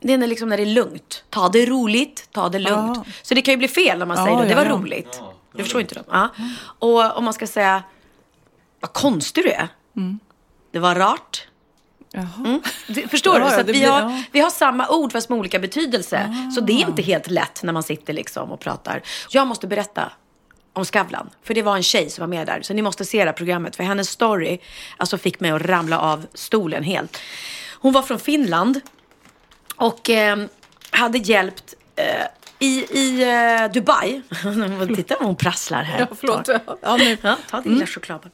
Det är när, liksom när det är lugnt. Ta det roligt, ta det lugnt. Ja. Så det kan ju bli fel när man Ja, säger det. Det ja, var ja. roligt. Ja, det du förstår inte det? Ja. Och om man ska säga, vad konstig du är. Det var rart. Jaha. Mm. Du, förstår Ja, du? Så ja, vi, blir- har, ja. vi har samma ord fast med olika betydelse. Så det är inte helt lätt när man sitter liksom och pratar. Jag måste berätta om Skavlan. För det var en tjej som var med där. Så ni måste se det här programmet. För hennes story alltså, fick mig att ramla av stolen helt. Hon var från Finland. Och eh, hade hjälpt eh, i, i eh, Dubai. <laughs> Titta vad hon prasslar här. Ja, förlåt. Ja, nu. Ja, ta din lilla chokladboll.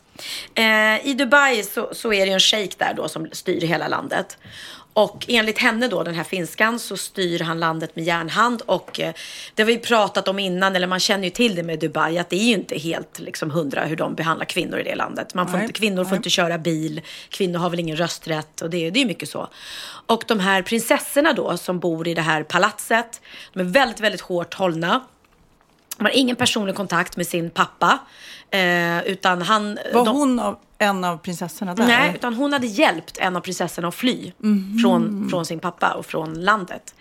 Eh, I Dubai så, så är det ju en shejk där då som styr hela landet. Och enligt henne då, den här finskan, så styr han landet med järnhand. Och eh, det har vi pratat om innan, eller man känner ju till det med Dubai, att det är ju inte helt liksom hundra hur de behandlar kvinnor i det landet. Man får Nej, inte, kvinnor får nej. inte köra bil, kvinnor har väl ingen rösträtt och det, det är mycket så. Och de här prinsessorna då som bor i det här palatset, de är väldigt, väldigt hårt hållna. De har ingen personlig kontakt med sin pappa. Eh, utan han... Var de- hon av, en av prinsessorna där? Nej, utan hon hade hjälpt en av prinsessorna att fly Mhm. från, från sin pappa och från landet.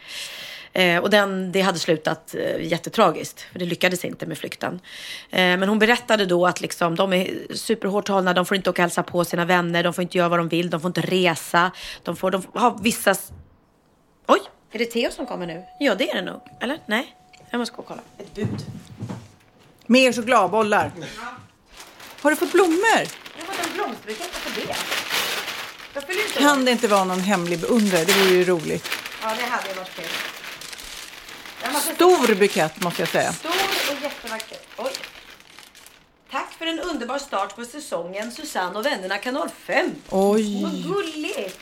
Eh, och den, det hade slutat eh, jättetragiskt, för det lyckades inte med flykten. Eh, men hon berättade då att liksom, de är superhårt hållna, de får inte åka och hälsa på sina vänner, de får inte göra vad de vill, de får inte resa. De får, de har vissa... s- Oj, är det Theo som kommer nu? Ja, det är det nog. Eller? Nej? Jag måste gå och kolla. Ett bud. Mer chokladbollar. Har du fått blommor? Jag har fått en blomsterbukett, varför det? Fyller inte Kan det inte vara någon hemlig beundrare? Det vore ju roligt. Ja, det hade ju varit kul. Jag måste Stor bukett måste jag säga. Stor och jättevacker. Oj. Tack för en underbar start på säsongen Susanne och vännerna kanal 5. Oj. Vad gulligt.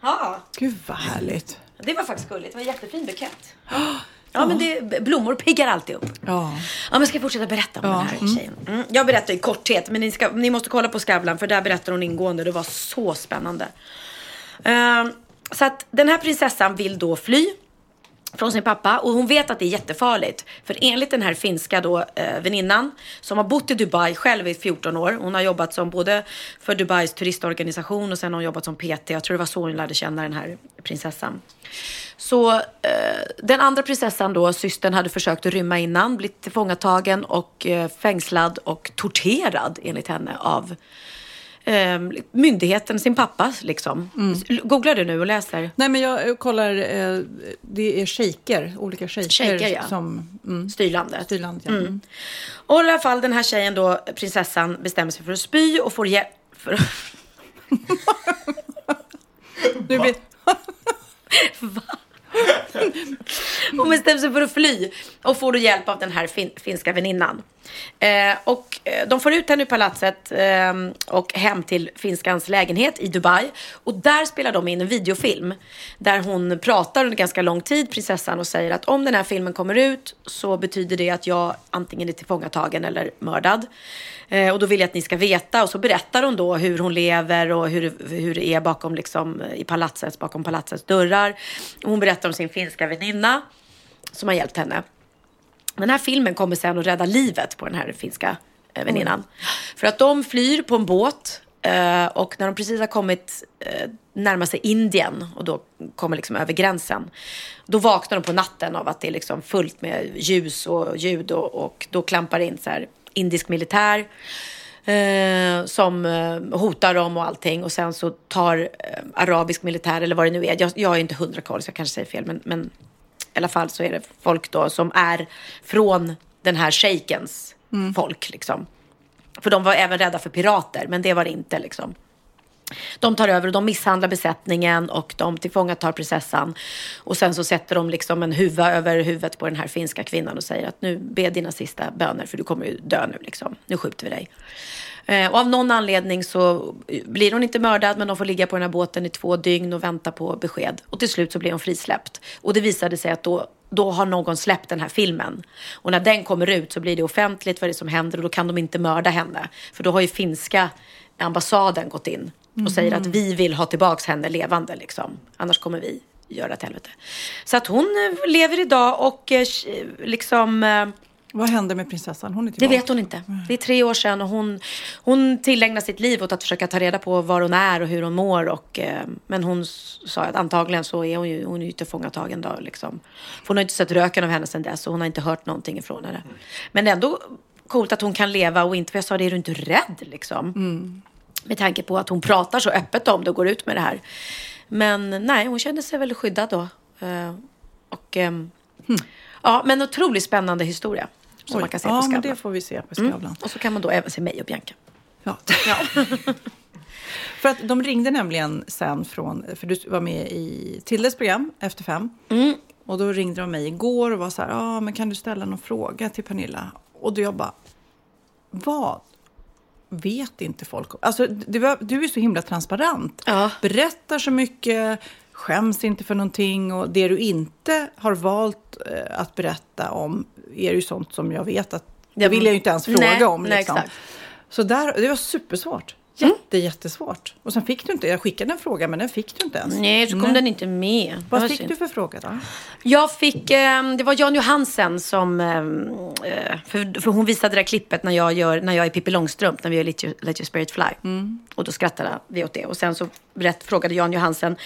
Ja, Gud vad härligt. det var faktiskt gulligt. Det var en jättefin bukett. <gasps> Ja, men det, blommor piggar alltid upp. Ja. Ja, men ska jag fortsätta berätta om Ja, den här tjejen? Mm. Jag berättar i korthet, men ni, ska, ni måste kolla på Skavlan för där berättar hon ingående. Det var så spännande. Ehm, så att den här prinsessan vill då fly från sin pappa och hon vet att det är jättefarligt. För enligt den här finska då, eh, väninnan som har bott i Dubai själv i 14 år. Hon har jobbat som både för Dubais turistorganisation och sen har hon jobbat som PT. Jag tror det var så hon lärde känna den här prinsessan. Så eh, den andra prinsessan då, systern, hade försökt att rymma innan, blivit tillfångatagen och eh, fängslad och torterad enligt henne av eh, myndigheten, sin pappa liksom. Googlar du nu och läser? Nej men jag kollar, eh, det är shejker, olika shejker ja. som mm, Styrlandet. styr landet. Ja. Mm. Och i alla fall den här tjejen då, prinsessan, bestämmer sig för att spy och får hjälp. För... <laughs> Nu blir, <laughs> Hon bestämmer sig för att fly och får då hjälp av den här fin finska väninnan. Eh, och eh, de får ut henne ur palatset eh, och hem till finskans lägenhet i Dubai. Och där spelar de in en videofilm där hon pratar under ganska lång tid, prinsessan, och säger att om den här filmen kommer ut så betyder det att jag antingen är tillfångatagen eller mördad. Eh, och då vill jag att ni ska veta. Och så berättar hon då hur hon lever och hur, hur det är bakom, liksom, i palatset, bakom palatsets dörrar. Och hon berättar om sin finska väninna som har hjälpt henne. Den här filmen kommer sen att rädda livet på den här finska eh, väninnan. För att de flyr på en båt eh, och när de precis har kommit eh, närma sig Indien och då kommer liksom över gränsen. Då vaknar de på natten av att det är liksom fullt med ljus och ljud och, och då klampar in så här indisk militär. Eh, som eh, hotar dem och allting. Och sen så tar eh, arabisk militär, eller vad det nu är. Jag, jag är inte hundra koll, så jag kanske säger fel. Men, men i alla fall så är det folk då som är från den här shejkens folk. Liksom. För de var även rädda för pirater, men det var det inte. Liksom. De tar över och de misshandlar besättningen och de tillfångatar prinsessan. Och sen så sätter de liksom en huva över huvudet på den här finska kvinnan och säger att nu be dina sista böner för du kommer ju dö nu liksom. Nu skjuter vi dig. Eh, och av någon anledning så blir hon inte mördad men de får ligga på den här båten i två dygn och vänta på besked. Och till slut så blir hon frisläppt. Och det visade sig att då, då har någon släppt den här filmen. Och när den kommer ut så blir det offentligt vad det är som händer och då kan de inte mörda henne. För då har ju finska ambassaden gått in och säger att vi vill ha tillbaks henne levande liksom. Annars kommer vi göra ett helvete. Så att hon lever idag och eh, liksom eh, Vad hände med prinsessan? Hon är det tillbaka. vet hon inte. Det är tre år sedan och hon, hon tillägnar sitt liv åt att försöka ta reda på var hon är och hur hon mår. Och, eh, men hon sa att antagligen så är hon ju, hon är ju tillfångatagen då. Liksom. För hon har inte sett röken av henne sedan dess och hon har inte hört någonting ifrån henne. Men det är ändå coolt att hon kan leva och inte, för jag sa det, är du inte rädd liksom? Med tanke på att hon pratar så öppet om det och går ut med det här. Men nej, hon kände sig väldigt skyddad då. Eh, och, ehm, Ja, men otroligt spännande historia. Som Oj. man kan se ja, på Skavlan. det får vi se på Skavlan. Och så kan man då även se mig och Bianca. Ja. <laughs> för att de ringde nämligen sen från, för du var med i Tildes program Efter fem. Mm. Och då ringde de mig igår och var så här, ah, men kan du ställa någon fråga till Pernilla? Och då jag bara, vad vet inte folk? Alltså, du, du är så himla transparent. Ja. Berättar så mycket, skäms inte för någonting. Och det du inte har valt eh, att berätta om är ju sånt som jag vet att det vill jag ju inte ens fråga Nej, om. nej, Liksom. exakt. Så där, det var supersvårt. Jätte, jättesvårt. Och sen fick du inte, jag skickade en fråga men den fick du inte ens. Nej, så kom den inte med. Vad fick synd. du för fråga då? Jag fick, eh, det var Jan Johansen som, eh, eh, för, för hon visade det där klippet när jag, gör, när jag är Pippi Långstrump, när vi gör Let Your, Let your Spirit Fly. Och då skrattade vi åt det. Och sen så berätt, frågade Jan Johansen,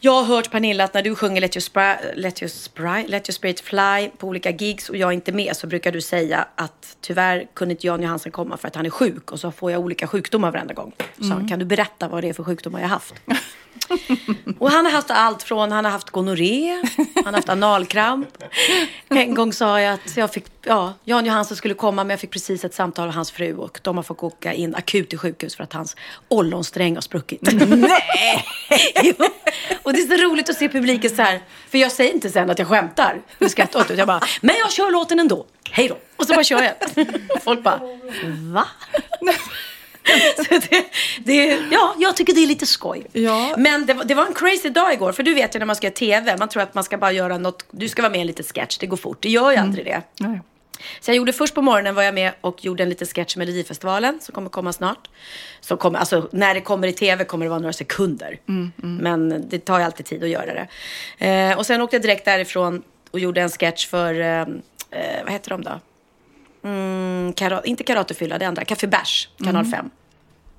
jag har hört Pernilla att när du sjunger Let your, spri, Let, your spri, Let your Spirit Fly på olika gigs och jag är inte med så brukar du säga att tyvärr kunde inte Jan Johansen komma för att han är sjuk och så får jag olika sjukdomar varenda gång. Så kan du berätta vad det är för sjukdomar jag har haft? <laughs> Och han har haft allt från, han har haft gonorré, han har haft analkramp. En gång sa jag att jag fick, ja, Jan Johansson skulle komma men jag fick precis ett samtal av hans fru och de har fått åka in akut till sjukhus för att hans ollonsträng har spruckit. <laughs> Nej! <laughs> jo. Och det är så roligt att se publiken så här, för jag säger inte sen att jag skämtar med skratt åt. Jag bara, men jag kör låten ändå. Hej då. Och så bara kör jag. <laughs> Folk bara, va? Det, det, ja, jag tycker det är lite skoj. Ja. Men det, var- det var en crazy dag igår. För du vet ju när man ska göra TV, man tror att man ska bara göra något, du ska vara med i en liten sketch, det går fort. Det gör ju aldrig det. Nej. Så jag gjorde först på morgonen var jag med och gjorde en liten sketch med Melodifestivalen som kommer komma snart. Som kommer, alltså, när det kommer i tv kommer det vara några sekunder. Men det tar ju alltid tid att göra det. Eh, och sen åkte jag direkt därifrån och gjorde en sketch för, eh, eh, vad heter de då? Mm, kara, inte Karatefylla, det andra. Café Bärs, kanal 5.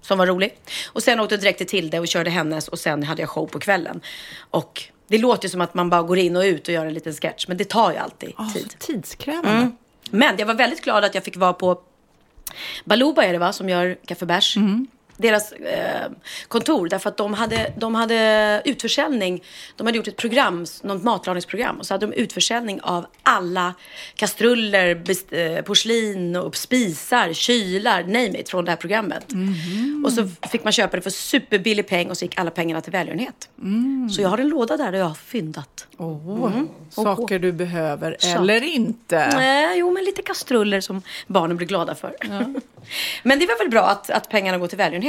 Som var rolig. Och sen åkte jag direkt till Tilde och körde hennes och sen hade jag show på kvällen. Och det låter ju som att man bara går in och ut och gör en liten sketch. Men det tar ju alltid Ah, tid. så tidskrävande. Mm. Men jag var väldigt glad att jag fick vara på Baluba är det va, som gör kaffebärs. Bärs. Mm deras eh, kontor därför att de hade, de hade utförsäljning. De hade gjort ett program, något matlagningsprogram och så hade de utförsäljning av alla kastruller, best, eh, porslin och spisar, kylar, name it från det här programmet. Och så fick man köpa det för superbillig peng och så gick alla pengarna till välgörenhet. Så jag har en låda där där jag har fyndat. Åh, Saker du behöver eller inte. Nej, jo, men lite kastruller som barnen blir glada för. <laughs> men det var väl bra att, att pengarna går till välgörenhet,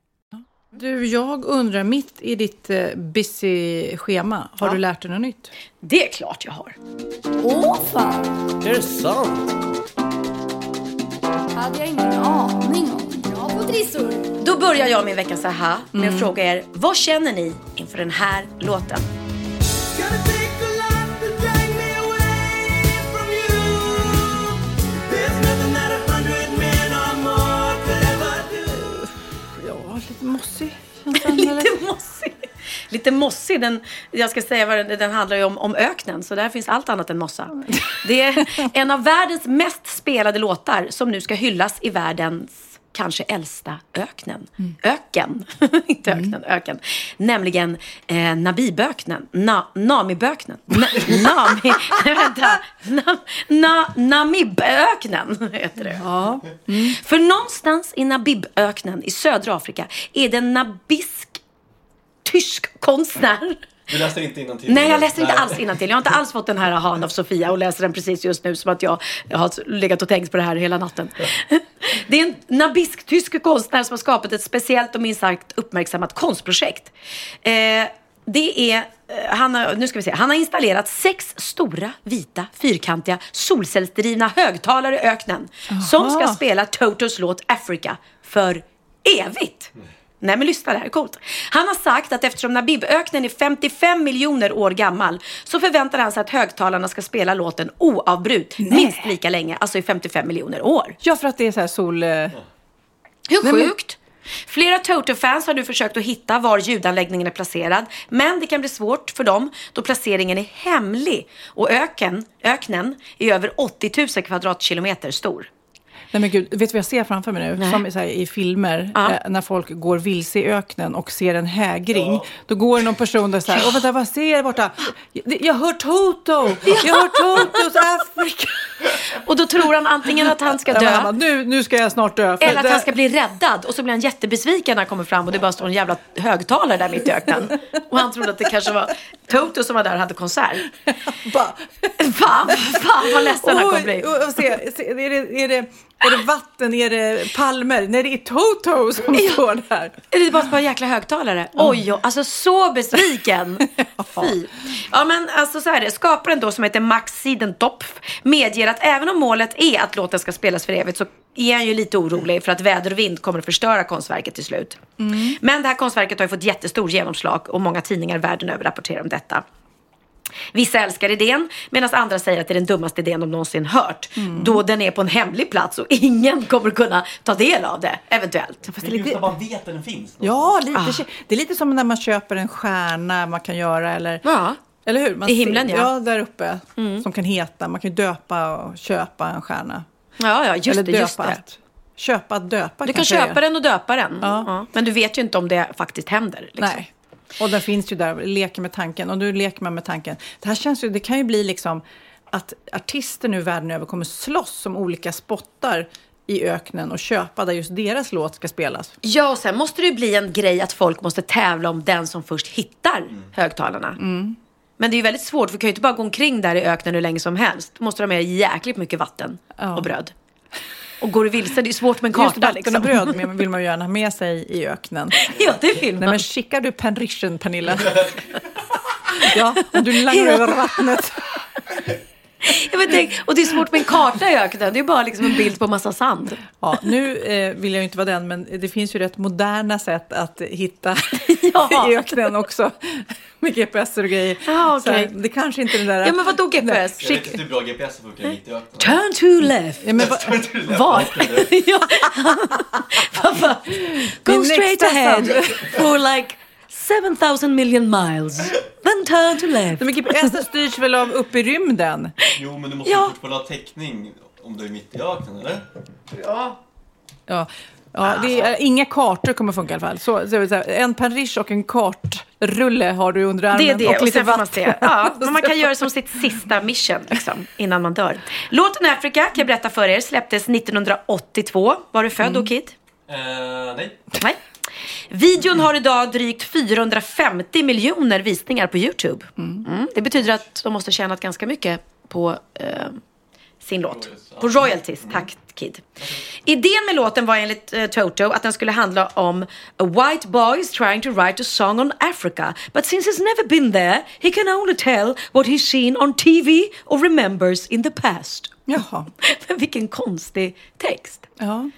Du, jag undrar, mitt i ditt eh, busy schema, har Ja. du lärt dig något nytt? Det är klart jag har. Åh fan! Är det sant? hade jag ingen aning om. Bra på trissor. Då börjar jag min veckans aha med att fråga er, vad känner ni inför den här låten? Mossig. Lite mossig. Lite mossig. Den, jag ska säga vad den, den handlar ju om, om öknen, så där finns allt annat än mossa. Det är en av världens mest spelade låtar som nu ska hyllas i världens kanske äldsta öknen. Öken. <laughs> Inte öknen, öken. Nämligen eh, Nabiböknen. Na, Namiböknen. Na, nami, <laughs> nej, vänta. Na, na, Namiböknen heter det. Ja. För någonstans i Nabiböknen i södra Afrika är det en nabisk tysk konstnär. Du läste inte innantill? Nej, jag läser inte alls innantill. Jag har inte alls fått den här ahan av Sofia och läser den precis just nu som att jag, har legat och tänkt på det här hela natten. Det är en nabisk-tysk konstnär som har skapat ett speciellt och minst sagt uppmärksammat konstprojekt. Eh, det är, eh, han har, nu ska vi se, han har installerat sex stora, vita, fyrkantiga, solcellsdrivna högtalare i öknen. Som ska Aha. spela Totos låt Africa för evigt. Nej men lyssna det här är coolt. Han har sagt att eftersom Nabiböknen är 55 miljoner år gammal så förväntar han sig att högtalarna ska spela låten oavbrut minst lika länge, alltså i 55 miljoner år. ja, för att det är så här sol... eh, Hur Nej, sjukt? Flera Toto-fans har nu försökt att hitta var ljudanläggningen är placerad, men det kan bli svårt för dem då placeringen är hemlig och öken, öknen är över 80 000 kvadratkilometer stor. Nej men gud, vet du vad jag ser framför mig nu? Nej. Som här, i filmer, Ja. eh, när folk går vilse i öknen och ser en hägring. Då går det någon person där så här, åh vänta, vad ser jag borta? Jag, jag hör Toto! Jag hör Totos Afrika! Och då tror han antingen att han ska Ja, dö bara, nu, nu ska jag snart dö. Eller att det- han ska bli räddad och så blir han jättebesviken när han kommer fram och det bara står en jävla högtalare där mitt i öknen. Och han trodde att det kanske var Toto som var där och hade konsert. Bara, Fan, fan vad ledsen han kommer bli. och, och se, se, är, det, är, det, är det vatten, är det palmer? Nej, det är Toto som står där. Är det bara ett par jäkla högtalare? Oj, oj, alltså så besviken. <laughs> Fy. Ja, men alltså så här är det. Skaparen då som heter Max Sidentopf medger att även om målet är att låten ska spelas för evigt så är han ju lite orolig för att väder och vind kommer att förstöra konstverket till slut. Men det här konstverket har ju fått jättestor genomslag och många tidningar världen över rapporterar om detta. Vissa älskar idén medan andra säger att det är den dummaste idén de någonsin hört. Då den är på en hemlig plats och ingen kommer kunna ta del av det, eventuellt. Fast det är lite, man vet att den finns. ja, lite, Ah. det är lite som när man köper en stjärna man kan göra. Eller, Ja. eller hur? Man I himlen, ser, ja. Mm. Ja, där uppe. Som kan heta, man kan ju döpa och köpa en stjärna. Ja, ja, just eller det. döpa Just det. att, köpa att döpa Du kan köpa är. den och döpa den. Ja. Ja. Men du vet ju inte om det faktiskt händer. Liksom. Nej. Och den finns ju där, leker med tanken. Och nu leker man med tanken. Det här känns ju, det kan ju bli liksom att artister nu världen över kommer slåss om olika spottar i öknen och köpa där just deras låt ska spelas. Ja, och sen måste det ju bli en grej att folk måste tävla om den som först hittar högtalarna. Men det är ju väldigt svårt, för du kan ju inte bara gå omkring där i öknen hur länge som helst. Du måste ha med dig jäkligt mycket vatten Ja. och bröd. Och går du vilse, det är svårt med en Just karta vatten liksom. och bröd men vill man ju gärna ha med sig i öknen. <laughs> Ja, det vill man. Nej men skickar du penrition Pernilla? <laughs> ja, om du langar över vattnet. Ja, men tänk, och det är svårt med en karta i öknen. Det är bara liksom en bild på massa sand. Ja, nu eh, vill jag ju inte vara den, men det finns ju rätt moderna sätt att hitta <laughs> Ja. i öknen också. Med GPS och grejer. Ja, okej. Så det kanske inte är den där... Ja, men vadå GPS? Jag vet inte hur bra GPS funkar mitt i öknen. Turn to left. Ja, men <laughs> Var? <laughs> ja. Pappa, go straight ahead for like 7000 million miles. Then turn to left. men GPS styrs väl av upp i rymden? Jo, men du måste Ja. ju fortfarande ha täckning om du är mitt i öknen, eller? Ja. Ja, det är, inga kartor kommer funka i alla fall. Så, så, så, en parish och en kartrulle har du under armen. Det är det, och och lite man vatten. Ja, men man kan göra det som sitt sista mission liksom, innan man dör. Låten Africa, kan jag berätta för er, släpptes 1982. Var du född då, Kid? Eh, nej. Nej. Videon har idag drygt 450 miljoner visningar på YouTube. Mm. Det betyder att de måste tjänat ganska mycket på eh, sin låt. På royalties. Tack Kid. Idén med låten var enligt eh, Toto att den skulle handla om a white boy is trying to write a song on Africa but since he's never been there he can only tell what he's seen on TV or remembers in the past. Jaha. Men <laughs> vilken konstig text. Ja.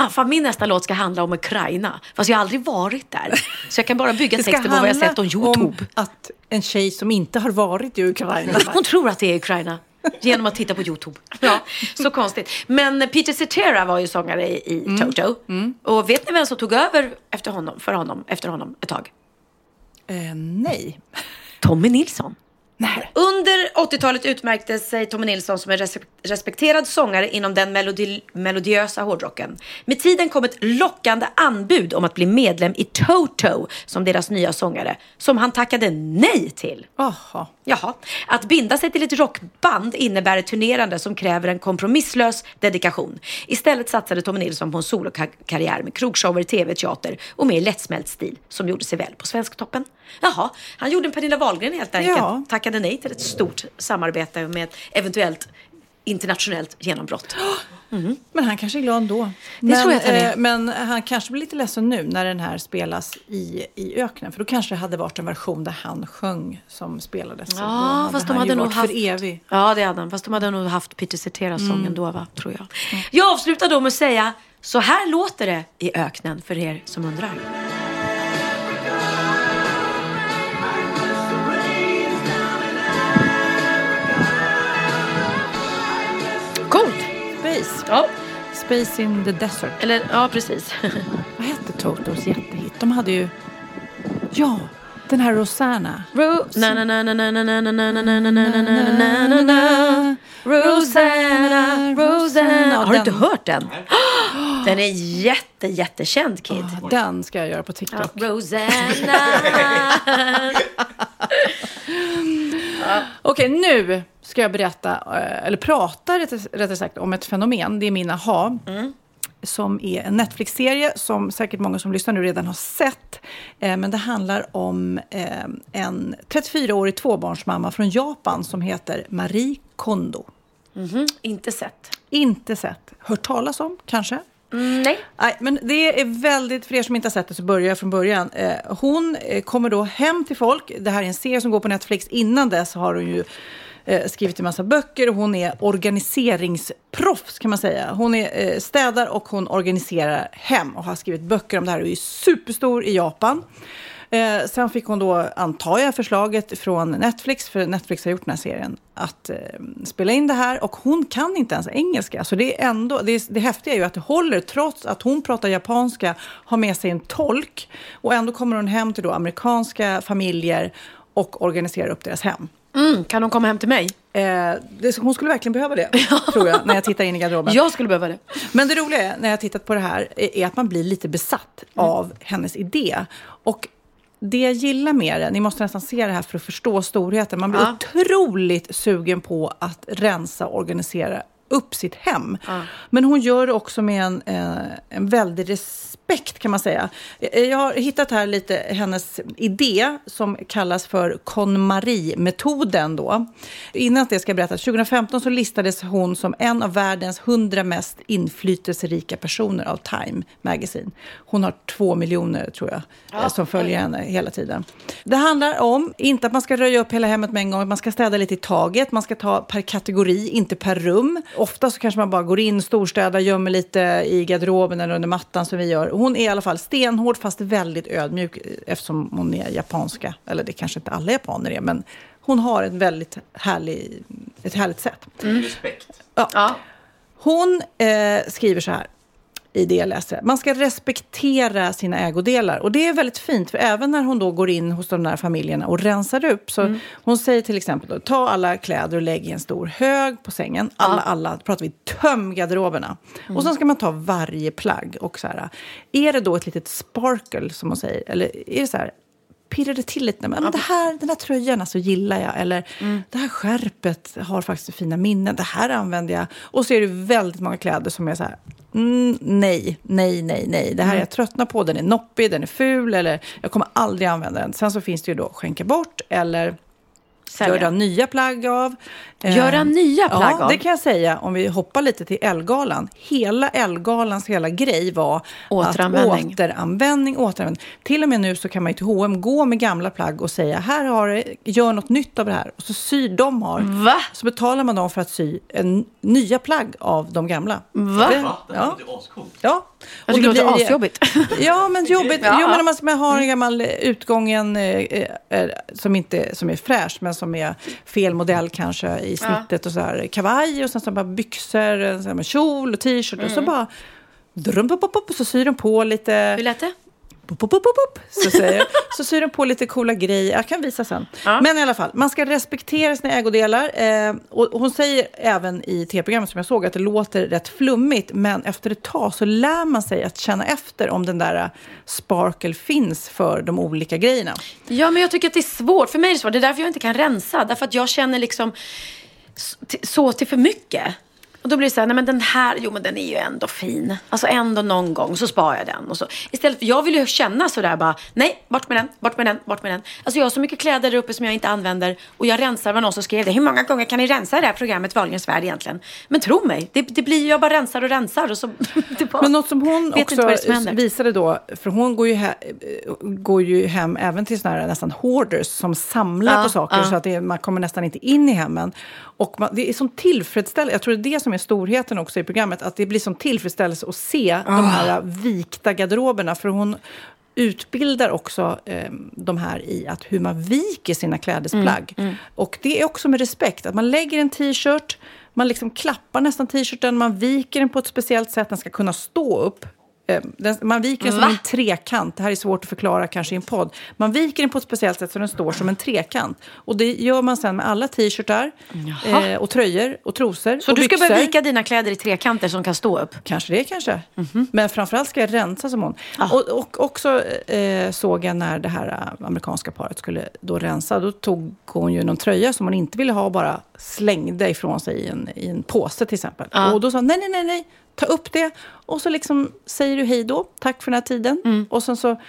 Ah, fan, min nästa låt ska handla om Ukraina. Fast jag har aldrig varit där. Så jag kan bara bygga texten på vad jag sett om YouTube. om att en tjej som inte har varit i Ukraina. <laughs> Hon tror att det är Ukraina. Genom att titta på YouTube. <laughs> Ja, så konstigt. Men Peter Cetera var ju sångare i, Mm. Toto. Och vet ni vem som tog över efter honom, för honom, efter honom ett tag? Eh, nej. Tommy Nilsson. Nej. Under 80-talet utmärkte sig Tommy Nilsson som en res- respekterad sångare inom den melodi- melodiösa hårdrocken. Med tiden kom ett lockande anbud om att bli medlem i Toto som deras nya sångare, som han tackade nej till. Jaha. Jaha. Att binda sig till ett rockband innebär ett turnerande som kräver en kompromisslös dedikation. Istället satsade Tommy Nilsson på en solokarriär med krogshower, tv, teater och mer lättsmält stil som gjorde sig väl på Svensktoppen. Jaha, han gjorde en Pernilla Wahlgren helt enkelt. Ja. Tackade nej till ett stort samarbete med ett eventuellt internationellt genombrott. Men han kanske är glad ändå. Det men, tror jag att han är. eh, men han kanske blir lite ledsen nu när den här spelas i, i öknen. För då kanske det hade varit en version där han sjöng som spelades. Då Ja, fast de hade nog haft... för evig. Ja, det hade han. Fast de hade nog haft Peter Cetera sången då, va? Tror jag. Jag avslutar då med att säga, så här låter det i öknen för er som undrar. Ja. Space in the Desert. Eller, ja, precis. Vad hette Totos jättehit? De hade ju... Ja, den här Rosanna. Rosanna, Rosanna. Har du inte hört den? Den är jätte, jättekänd, Kid. Den ska jag göra på TikTok. Rosanna. Okej, nu ska jag berätta, eh, eller prata rättare rättare sagt, om ett fenomen. Det är min aha. Som är en Netflix-serie som säkert många som lyssnar nu redan har sett. Eh, Men det handlar om eh, en 34-årig tvåbarnsmamma från Japan som heter Marie Kondo. Inte sett. Inte sett. Hört talas om, kanske? Mm, nej. Nej, men det är väldigt, för er som inte har sett det så börjar jag från början. Eh, hon eh, kommer då hem till folk. Det här är en serie som går på Netflix. Innan dess har hon ju Eh, skrivit en massa böcker och hon är organiseringsproffs kan man säga. Hon är eh, städar och hon organiserar hem och har skrivit böcker om det här och är superstor i Japan. Eh, sen fick hon då, antar jag, förslaget från Netflix, för Netflix har gjort den här serien, att eh, spela in det här. Och hon kan inte ens engelska. Så det är ändå, det, är, det häftiga är ju att det håller, trots att hon pratar japanska, har med sig en tolk. Och ändå kommer hon hem till då amerikanska familjer och organiserar upp deras hem. Mm, kan hon komma hem till mig? Eh, det, hon skulle verkligen behöva det, <laughs> tror jag, när jag tittar in i garderoben. Jag skulle behöva det. Men det roliga är, när jag tittat på det här, är att man blir lite besatt av hennes idé. Och det jag gillar med det, ni måste nästan se det här för att förstå storheten. Man blir Ja. otroligt sugen på att rensa och organisera upp sitt hem. Men hon gör det också med en, eh, en väldig respekt kan man säga. Eh, Jag har hittat här lite hennes idé som kallas för KonMari-metoden. Då. Innan det ska jag berätta, 2015 så listades hon som en av världens 100 mest inflytelserika personer av Time Magazine. Hon har två miljoner tror jag eh, som följer henne hela tiden. Det handlar om, inte att man ska röja upp hela hemmet med en gång, man ska städa lite i taget, man ska ta per kategori, inte per rum. Ofta så kanske man bara går in, storstädar, gömmer lite i garderoben eller under mattan som vi gör. Hon är i alla fall stenhård fast väldigt ödmjuk eh, eftersom hon är japanska. Eller det kanske inte alla japaner är, men hon har ett väldigt härlig, ett härligt sätt. Respekt. Ja. Hon eh, skriver så här i det jag läser. Man ska respektera sina ägodelar. Och det är väldigt fint, för även när hon då går in hos de där familjerna och rensar upp. Så Hon säger till exempel, då, ta alla kläder och lägg i en stor hög på sängen. Alla, alla, då pratar vi töm garderoberna. Och sen ska man ta varje plagg. Och så här, är det då ett litet sparkle, som hon säger? Eller är det så här, pirrar det till lite. Men, det här, den här tröjan alltså, gillar jag. Eller det här skärpet har faktiskt fina minnen. Det här använder jag. Och så är det väldigt många kläder som är så här. Mm, nej, nej, nej, nej. Det här är jag tröttnar på. Den är noppig, den är ful. Eller jag kommer aldrig använda den. Sen så finns det ju då skänka bort. Eller Sälja. göra nya plagg av. Eh, Göra nya plagg ja, av? det kan jag säga om vi hoppar lite till Elgalan. Hela Elgalans hela grej var Återanvändning. Att återanvändning, återanvändning. Till och med nu så kan man ju till H&M gå med gamla plagg och säga här har det, gör något nytt av det här. Och så syr de har. Va? Så betalar man dem för att sy en, nya plagg av de gamla. Va? Det, Va? Det ja, låter ascoolt. ja. Jag tycker Och det låter blir- asjobbigt. <laughs> Ja, men jobbigt. Ja. Jo, men om man- man har en gammal eh, utgången eh, eh, som, inte, som är fräsch, men som är fel modell kanske i snittet och så här kavaj och sen så bara byxor, sån här med kjol och t-shirt och så bara drum, pop, pop, så syr de på lite... Hur lät det? Pop, pop, pop, pop, så, säger, så syr de på lite coola grejer. Jag kan visa sen. Men i alla fall, man ska respektera sina ägodelar. Eh, och hon säger även i tv-programmet som jag såg att det låter rätt flummigt. Men efter ett tag så lär man sig att känna efter om den där eh, sparkle finns för de olika grejerna. Ja, men jag tycker att det är svårt. För mig är det svårt. Det är därför jag inte kan rensa. Därför att jag känner liksom så till för mycket. Och då blir det så här, nej men den här, jo men den är ju ändå fin. Alltså ändå någon gång så sparar jag den. Och så. Istället för, jag vill ju känna sådär bara, nej, bort med den, bort med den, bort med den. Alltså jag har så mycket kläder där uppe som jag inte använder. Och jag rensar, var någon som skrev det, hur många gånger kan ni rensa det här programmet Wahlgrens värld egentligen? Men tro mig, det, det blir ju, jag bara rensar och rensar. Och så, <laughs> bara, Men något som hon också vad som visade då, för hon går ju, he, går ju hem även till såna här nästan hoarders som samlar Ja, på saker ja. så att det, man kommer nästan inte in i hemmen. Och man, det är som tillfredsställelse, jag tror det är det som är storheten också i programmet, att det blir som tillfredsställelse att se de Ah. här vikta garderoberna. För hon utbildar också eh, de här i att hur man viker sina klädesplagg. Mm, Och det är också med respekt, att man lägger en t-shirt, man liksom klappar nästan t-shirten, man viker den på ett speciellt sätt, den ska kunna stå upp. Eh, man viker den som Va? en trekant. Det här är svårt att förklara kanske i en podd. Man viker den på ett speciellt sätt så den står som en trekant. Och det gör man sen med alla t-shirtar eh, och tröjor och trosor så och du ska byxor. börja vika dina kläder i trekanter som kan stå upp? Kanske det, kanske. Mhm. Men framförallt ska jag rensa som hon. Ah. Och, och också eh, såg jag när det här eh, amerikanska paret skulle då rensa. Då tog hon ju någon tröja som hon inte ville ha och bara slängde ifrån sig i en, i en påse till exempel. Ja. Och då sa hon, nej, nej, nej, nej, ta upp det. Och så liksom säger du hej då, tack för den här tiden. Mm. Och sen så,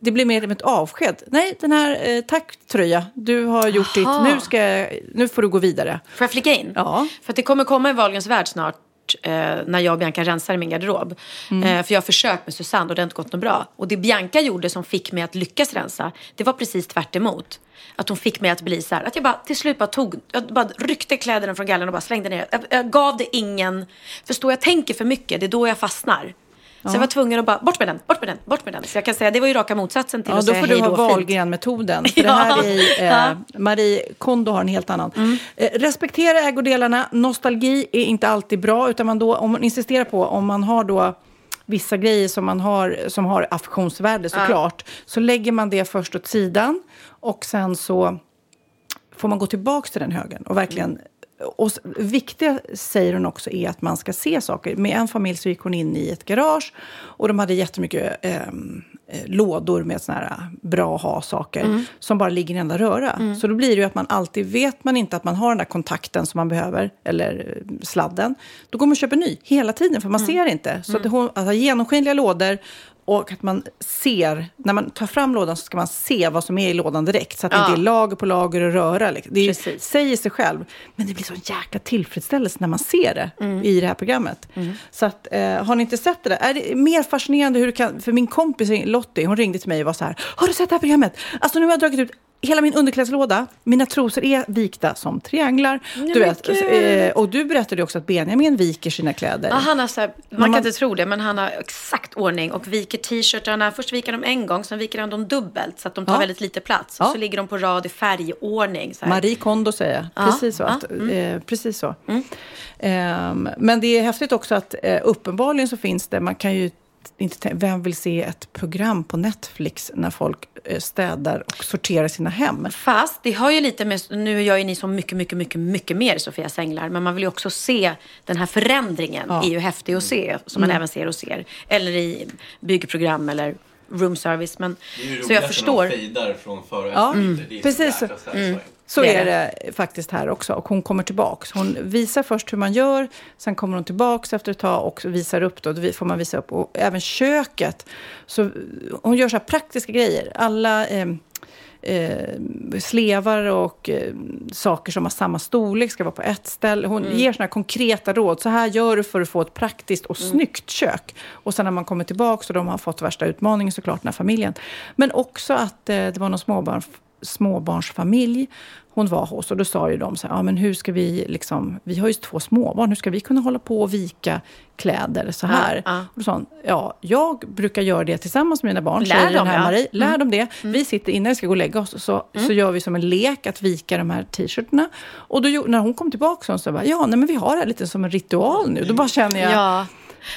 det blir mer som ett avsked. Nej, den här, eh, tack tröja, du har gjort ditt, Aha. nu, ska nu får du gå vidare. Får jag flika in? Ja. För att det kommer komma en Wahlgrens värld snart. Eh, när jag och Bianca rensar i min garderob. Eh, för jag har försökt med Susanne och det har inte gått något bra. Och det Bianca gjorde som fick mig att lyckas rensa. Det var precis tvärt emot. Att hon fick mig att bli så här. Att jag bara till slut bara tog. Jag bara ryckte kläderna från gallen och bara slängde ner. Jag, jag gav det ingen. Förstår jag tänker för mycket. Det är då jag fastnar. Så jag var tvungen att bara, bort med den, bort med den, bort med den. Så jag kan säga, det var ju raka motsatsen till Ja, att då säga får du hej ha då fint. Wahlgren-metoden. <laughs> För det här är, eh, Marie Kondo har en helt annan. Mm. Eh, respektera ägodelarna. Nostalgi är inte alltid bra. Utan man då, om man insisterar på, om man har då vissa grejer som, man har, som har affektionsvärde såklart. Så lägger man det först åt sidan. Och sen så får man gå tillbaka till den högen och verkligen... Och viktiga, säger hon också, är att man ska se saker. Med en familj så gick hon in i ett garage och de hade jättemycket eh, eh, lådor med såna här eh, bra ha-saker Mm. som bara ligger i en enda röra. Så då blir det ju att man alltid vet man inte att man har den där kontakten som man behöver, eller eh, sladden. Då går man och köper ny hela tiden, för man Mm. ser inte. Så att, hon, att ha genomskinliga lådor och att man ser, när man tar fram lådan så ska man se vad som är i lådan direkt. Så att det Ja. inte är lager på lager och röra. liksom. Det är, säger sig själv. Men det blir så jäkla tillfredsställelse när man ser det Mm. i det här programmet. Så att, eh, har ni inte sett det där? Är det mer fascinerande hur du kan... För min kompis Lottie, hon ringde till mig och var så här. Har du sett det här programmet? Alltså nu har jag dragit ut hela min underklädeslåda. Mina trosor är vikta som trianglar. Du vet, eh, och du berättade också att Benjamin viker sina kläder. Ja, han har så här, man Men kan man- inte tro det, men han har exakt ordning och viker t-shirtarna. Först viker de en gång, sen viker han dem dubbelt så att de tar Ja. väldigt lite plats. Ja. Och så ligger de på rad i färgordning. Så här. Marie Kondo säger jag. Ja, Precis så. Att, eh, precis så. Ehm, men det är häftigt också att eh, uppenbarligen så finns det, man kan ju inte vem vill se ett program på Netflix när folk eh, städar och sorterar sina hem? Fast det har ju lite med, nu gör ju ni så mycket, mycket, mycket, mycket mer Sofias Änglar, men man vill ju också se den här förändringen. Ja. är ju häftig att se, som man även ser och ser. Eller i byggprogram eller room service. Men, så jag förstår. fejdar från och Ja, efterbilder. Det är precis. så satisfying. Så Det är är det faktiskt här också. Och hon kommer tillbaks. Hon visar först hur man gör, sen kommer hon tillbaks efter ett tag och visar upp. Då, då får man visa upp. Och även köket. Så hon gör så här praktiska grejer. Alla eh, eh, slevar och eh, saker som har samma storlek ska vara på ett ställe. Hon ger såna här konkreta råd. Så här gör du för att få ett praktiskt och snyggt kök. Och sen när man kommer tillbaka och de har fått värsta utmaningen såklart, den här familjen. Men också att eh, det var någon småbarn, småbarnsfamilj hon var hos. Och då sa ju de så här, ja men hur ska vi liksom, vi har ju två småbarn, hur ska vi kunna hålla på och vika kläder så här? Ja, ja. Och sa hon, ja, jag brukar göra det tillsammans med mina barn, Lär säger dem, här ja. Marie. Lär Mm. dem det. Vi sitter innan vi ska gå och lägga oss, så, så gör vi som en lek att vika de här t-shirtarna. Och då, när hon kom tillbaka så sa hon, ja, nej men vi har det här lite som en ritual nu. Då bara känner jag,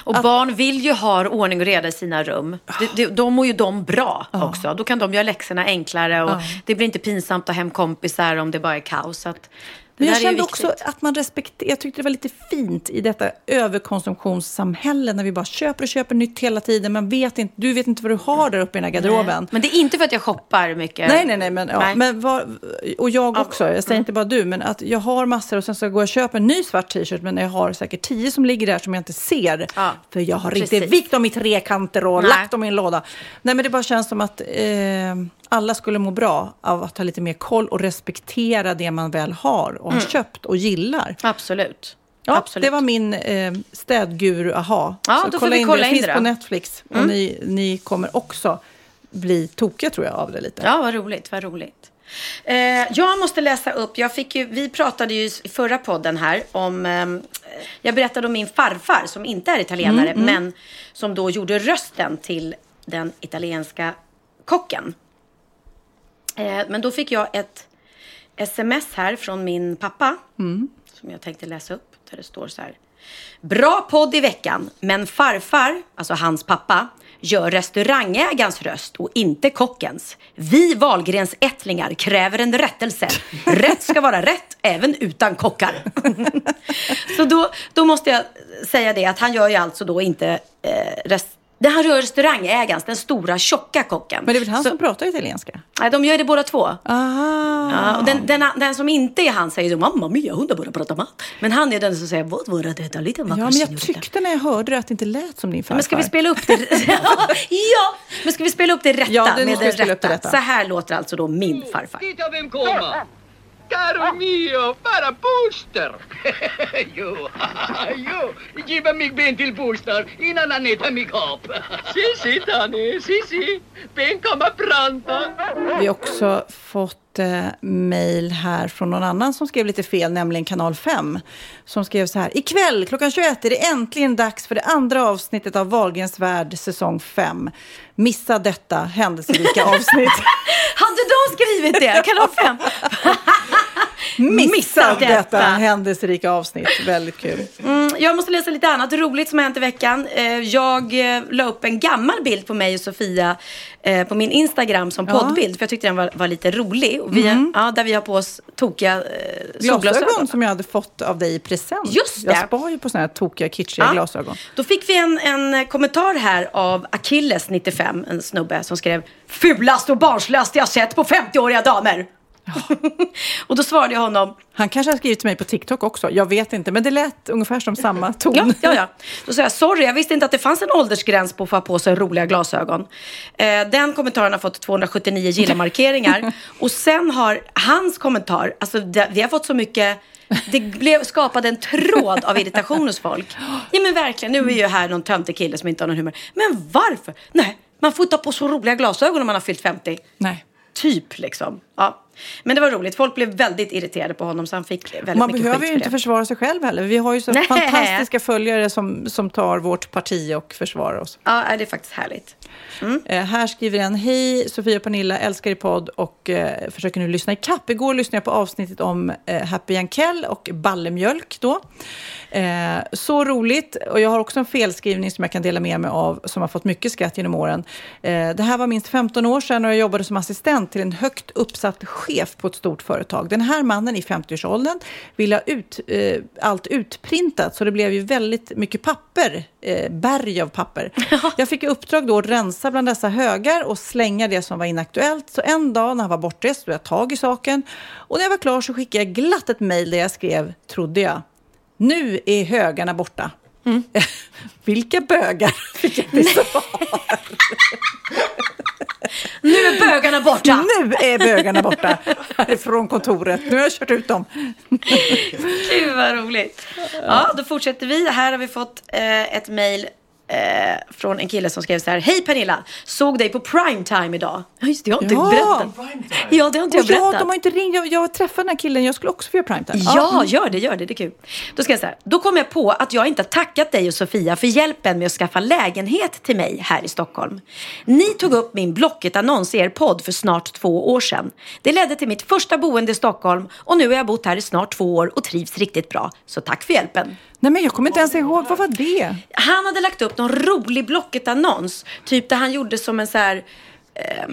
Ja. Och barn vill ju ha ordning och reda i sina rum. Det, det, då mår ju de bra också. Då kan de göra läxorna enklare och Ja. det blir inte pinsamt att ta hem kompisar om det bara är kaos. Att Men jag kände också att man respekterar, jag tyckte det var lite fint i detta överkonsumtionssamhälle när vi bara köper och köper nytt hela tiden. Man vet inte, du vet inte vad du har där uppe i den här garderoben. Men det är inte för att jag shoppar mycket. Nej, nej, nej. Men, ja, Nej. men vad, och jag också. Jag säger inte bara du, men att jag har massor och sen så går jag och köper en ny svart t-shirt, men jag har säkert tio som ligger där som jag inte ser. Ja, För jag har inte vikt dem i trekanter och Nej. lagt dem i en låda. Nej, men det bara känns som att eh, alla skulle må bra av att ha lite mer koll och respektera det man väl har och har köpt och gillar. Absolut. Ja, Mm. Absolut. det var min eh, städguru, aha. Ja, Så då får vi kolla det. in finns det då. på Netflix. Och Mm. ni, ni kommer också bli tokiga tror jag av det lite. Ja, vad roligt, vad roligt. Eh, jag måste läsa upp, jag fick ju, vi pratade ju i förra podden här om, ehm, jag berättade om min farfar som inte är italienare, Mm, men som då gjorde rösten till den italienska kocken. Eh, men då fick jag ett sms här från min pappa, Mm. som jag tänkte läsa upp, där det står så här. Bra podd i veckan, men farfar, alltså hans pappa, gör restaurangägarens röst och inte kockens. Vi Wahlgrens ättlingar kräver en rättelse. Rätt ska vara rätt, även utan kockar. <laughs> Så då, då måste jag säga det att han gör ju alltså då inte eh, rest- det han rör restaurangägarens, den stora tjocka kocken. Men det är väl han Så- som pratar italienska? Nej, de gör det båda två. Aha. Ja, och den, den, den som inte är han säger så, mamma mia, hon bara prata mat. Men han är den som säger, vad var detta lite Ja, men jag tyckte när jag hörde det att det inte lät som din farfar. Men ska vi spela upp det? <laughs> <laughs> ja, men ska vi spela upp det rätta? Ja, det- nu med ska vi det spela upp det rätta? rätta. Så här låter alltså då min farfar. Titta vem kommer! Caro mio, bara Buster! jo, jo, giv mig ben till Buster innan han äter mig upp. si, si, Danny, si, si. Ben kommer pronto. Vi har också fått eh, mejl här från någon annan som skrev lite fel, nämligen kanal 5. Som skrev så här. Ikväll klockan 21 är det äntligen dags för det andra avsnittet av Wahlgrens värld säsong 5. Missa detta händelserika avsnitt. <laughs> Hade de skrivit det? Kanal 5? <laughs> Missa Missa detta detta. händelserika avsnitt. Väldigt kul. Mm, jag måste läsa lite annat roligt som har hänt i veckan. Eh, jag eh, la upp en gammal bild på mig och Sofia eh, på min Instagram som Ja. poddbild. För jag tyckte den var, var lite rolig. Vi, Mm. ja, där vi har på oss tokiga eh, Glasögon solglasögon. som jag hade fått av dig i present. Just Jag det. spar ju på såna här tokiga, kitschiga Ja. glasögon. Då fick vi en, en kommentar här av Achilles 95, en snubbe som skrev Fulast och barnsligast jag sett på 50-åriga damer. <laughs> och då svarade jag honom Han kanske har skrivit till mig på TikTok också. Jag vet inte, men det lät ungefär som samma <laughs> ton. Ja, ja, ja. Då sa jag, sorry, jag visste inte att det fanns en åldersgräns på att få ha på sig roliga glasögon. Eh, den kommentaren har fått 279 gilla-markeringar. <laughs> och sen har hans kommentar, alltså det, vi har fått så mycket, det blev, skapade en tråd av irritation hos folk. Ja men verkligen, nu är ju här någon töntig kille som inte har någon humor. Men varför? Nej, man får inte ha på så roliga glasögon om man har fyllt 50. Nej. Typ liksom. Ja. Men det var roligt, folk blev väldigt irriterade på honom så han fick väldigt Man mycket behöver ju inte det. försvara sig själv heller. Vi har ju så Nej. fantastiska följare som, som tar vårt parti och försvarar oss. Ja, det är faktiskt härligt. Mm. Eh, här skriver en, hej Sofia och Pernilla, älskar er podd och eh, försöker nu lyssna i kapp. Igår lyssnade jag på avsnittet om eh, Happy Jankell och ballemjölk då. Eh, så roligt och jag har också en felskrivning som jag kan dela med mig av som har fått mycket skratt genom åren. Eh, det här var minst 15 år sedan och jag jobbade som assistent till en högt uppsatt chef på ett stort företag. Den här mannen i 50-årsåldern ville ha ut, eh, allt utprintat så det blev ju väldigt mycket papper, eh, berg av papper. <laughs> Jag fick i uppdrag då att rensa bland dessa högar och slänga det som var inaktuellt. Så en dag när han var bortrest tog jag tag i saken och när jag var klar så skickade jag glatt ett mejl där jag skrev, trodde jag, nu är högarna borta. <laughs> Vilka bögar fick jag till <laughs> svar. Nu är bögarna borta! Nu är bögarna borta härifrån kontoret. Nu har jag kört ut dem. Gud vad roligt. Ja, då fortsätter vi. Här har vi fått eh, ett mejl eh, från en kille som skrev så här. Hej Pernilla! Såg dig på primetime idag. Ja, just det, jag har inte Ja. berättat. Ja, det har inte jag Och ja, berättat. de har inte ringt. Jag, jag träffade den här killen. Jag skulle också få göra primetime. Ja, gör det, gör det. Det är kul. Då ska jag säga, då kom jag på att jag inte har tackat dig och Sofia för hjälpen med att skaffa lägenhet till mig här i Stockholm. Ni tog upp min Blocket-annons i er podd för snart två år sedan. Det ledde till mitt första boende i Stockholm och nu har jag bott här i snart två år och trivs riktigt bra. Så tack för hjälpen. Nej, men jag kommer inte ens ihåg. Vad var det? Han hade lagt upp någon rolig Blocket-annons. Typ där han gjorde som en så här... Eh,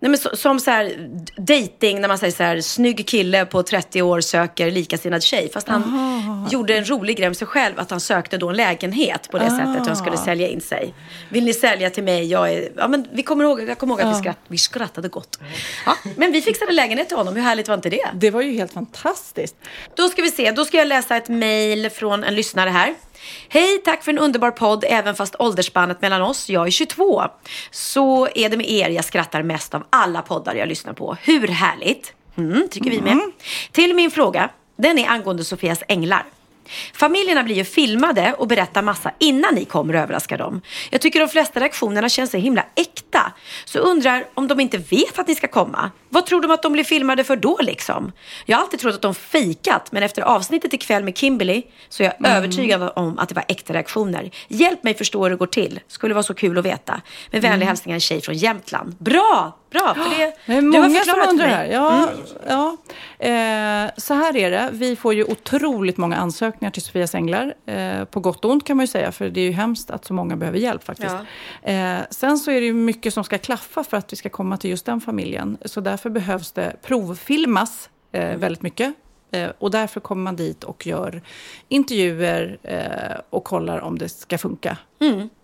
nej men så, som så här dating när man säger så här snygg kille på 30 år söker likasinnad tjej. Fast han gjorde en rolig grej med sig själv att han sökte då en lägenhet på det Ah. sättet. Han skulle sälja in sig. Vill ni sälja till mig? Jag, är, ja, men vi kommer ihåg, jag kommer ihåg att vi, skratt, vi skrattade gott. Ja, men vi fixade lägenhet till honom. Hur härligt var inte det? Det var ju helt fantastiskt. Då ska vi se, då ska jag läsa ett mejl från en lyssnare här. Hej, tack för en underbar podd, även fast åldersspannet mellan oss, jag är 22. Så är det med er jag skrattar mest av alla poddar jag lyssnar på. Hur härligt? Mm, tycker vi med. Till min fråga, den är angående Sofias änglar. Familjerna blir ju filmade och berättar massa innan ni kommer och överraskar dem. Jag tycker de flesta reaktionerna känns så himla äkta. Så undrar om de inte vet att ni ska komma. Vad tror de att de blir filmade för då liksom? Jag har alltid trott att de fejkat, men efter avsnittet ikväll med Kimberly så är jag Mm. övertygad om att det var äkta reaktioner. Hjälp mig förstå hur det går till. Skulle vara så kul att veta. Med vänliga Mm. hälsningar en tjej från Jämtland. Bra! Bra! För det, <gasps> Det är du har många som undrar här. Ja, Mm. ja. Eh, så här är det. Vi får ju otroligt många ansökningar till Sofias Änglar. Eh, på gott och ont kan man ju säga, för det är ju hemskt att så många behöver hjälp faktiskt. Eh, sen så är det ju mycket som ska klaffa för att vi ska komma till just den familjen. Så därför behövs det provfilmas eh, väldigt mycket. Eh, och därför kommer man dit och gör intervjuer eh, och kollar om det ska funka.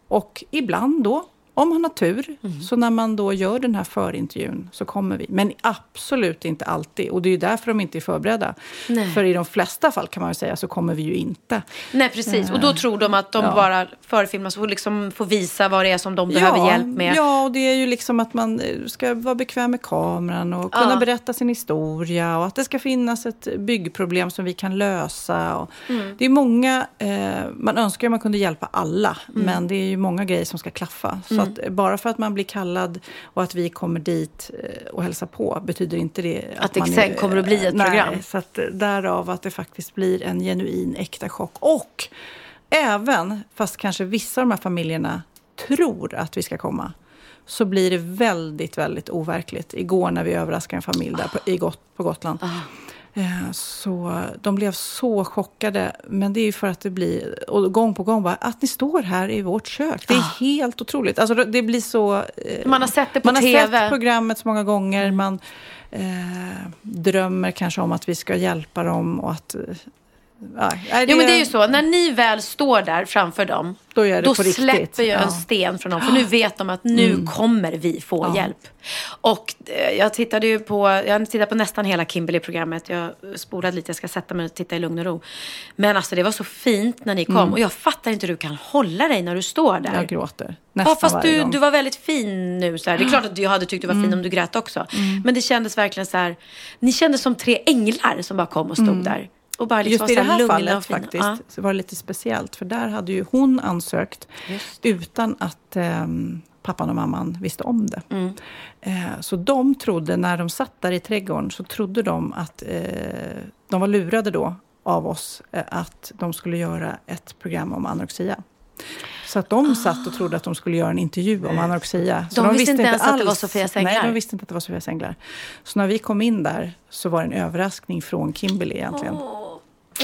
Och ibland då, om man har tur, så när man då gör den här förintervjun så kommer vi. Men absolut inte alltid. Och det är ju därför de inte är förberedda. Nej. För i de flesta fall kan man väl säga så kommer vi ju inte. Nej, precis. Och då tror de att de Ja. bara förfilmas och liksom får visa vad det är som de behöver hjälp med. Ja, och det är ju liksom att man eh, ska vara bekväm med kameran och kunna Ja. berätta sin historia och att det ska finnas ett byggproblem som vi kan lösa. Mm. Det är många, eh, man önskar ju att man kunde hjälpa alla, Mm. men det är ju många grejer som ska klaffa. Att bara för att man blir kallad och att vi kommer dit eh, och hälsar på betyder inte det Att det man sen kommer att bli ett nej, program. Så att eh, därav att det faktiskt blir en genuin äkta chock. Och även, fast kanske vissa av de här familjerna tror att vi ska komma, så blir det väldigt, väldigt overkligt. Igår när vi överraskade en familj där på, i Got, på Gotland. Eh, Så de blev så chockade. Men det är ju för att det blir, och gång på gång bara, att ni står här i vårt kök. Det är Ah. helt otroligt. Alltså det blir så... eh, Man har sett det på man har TV. sett programmet så många gånger. Man eh, drömmer kanske om att vi ska hjälpa dem och att... ja, nej, Jo men det är ju så, när ni väl står där framför dem, Då det då på riktigt. släpper ju Ja. en sten från dem. För nu vet de att nu Mm. kommer vi få Ja. hjälp. Och eh, jag tittade ju på, jag tittade på nästan hela Kimberley-programmet. Jag spolade lite, jag ska sätta mig och titta i lugn och ro. Men alltså det var så fint när ni kom. Mm. Och jag fattar inte hur du kan hålla dig när du står där. Jag gråter. Nästan Ja, fast du, gång. du var väldigt fin nu. Så här. Det är klart att jag hade tyckt du var fin Mm. om du grät också. Mm. Men det kändes verkligen så här. Ni kändes som tre änglar som bara kom och stod Mm. där. Och bara liksom Just i det här fallet faktiskt Ja. så var det lite speciellt. För där hade ju hon ansökt utan att ehm, pappan och mamman visste om det. Mm. Eh, så de trodde, när de satt där i trädgården, så trodde de att eh, de var lurade då av oss eh, att de skulle göra ett program om anorexia. Så att de satt och trodde att de skulle göra en intervju om anorexia. Så De visste inte ens att det var Sofias Nej, änglar. de visste inte att det var Sofias änglar. Så när vi kom in där så var det en överraskning från Kimberly egentligen.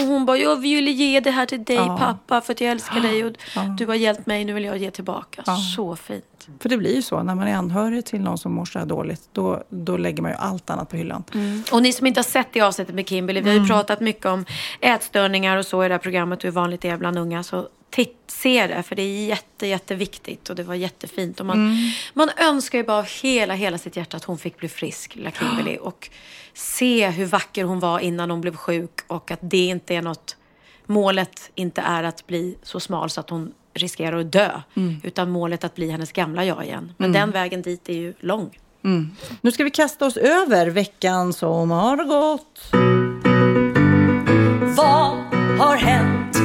Och hon bara, jag ville ge det här till dig Ja. pappa för att jag älskar dig och <gasps> Ja. du har hjälpt mig, nu vill jag ge tillbaka. Ja. Så fint. För det blir ju så, när man är anhörig till någon som mår så här dåligt, då, då lägger man ju allt annat på hyllan. Och ni som inte har sett det avsnittet med Kimberly, vi har ju Mm. pratat mycket om ätstörningar och så i det här programmet och hur vanligt det är bland unga. Så titt, se det, för det är jätte, jätteviktigt och det var jättefint. Och man, Mm. man önskar ju bara hela, hela sitt hjärta att hon fick bli frisk, lilla Kimberly. <gasps> Och se hur vacker hon var innan hon blev sjuk och att det inte är något, målet inte är att bli så smal så att hon riskerar att dö. Mm. Utan målet att bli hennes gamla jag igen. Men Mm. den vägen dit är ju lång. Mm. Nu ska vi kasta oss över veckan som har gått. Vad har hänt?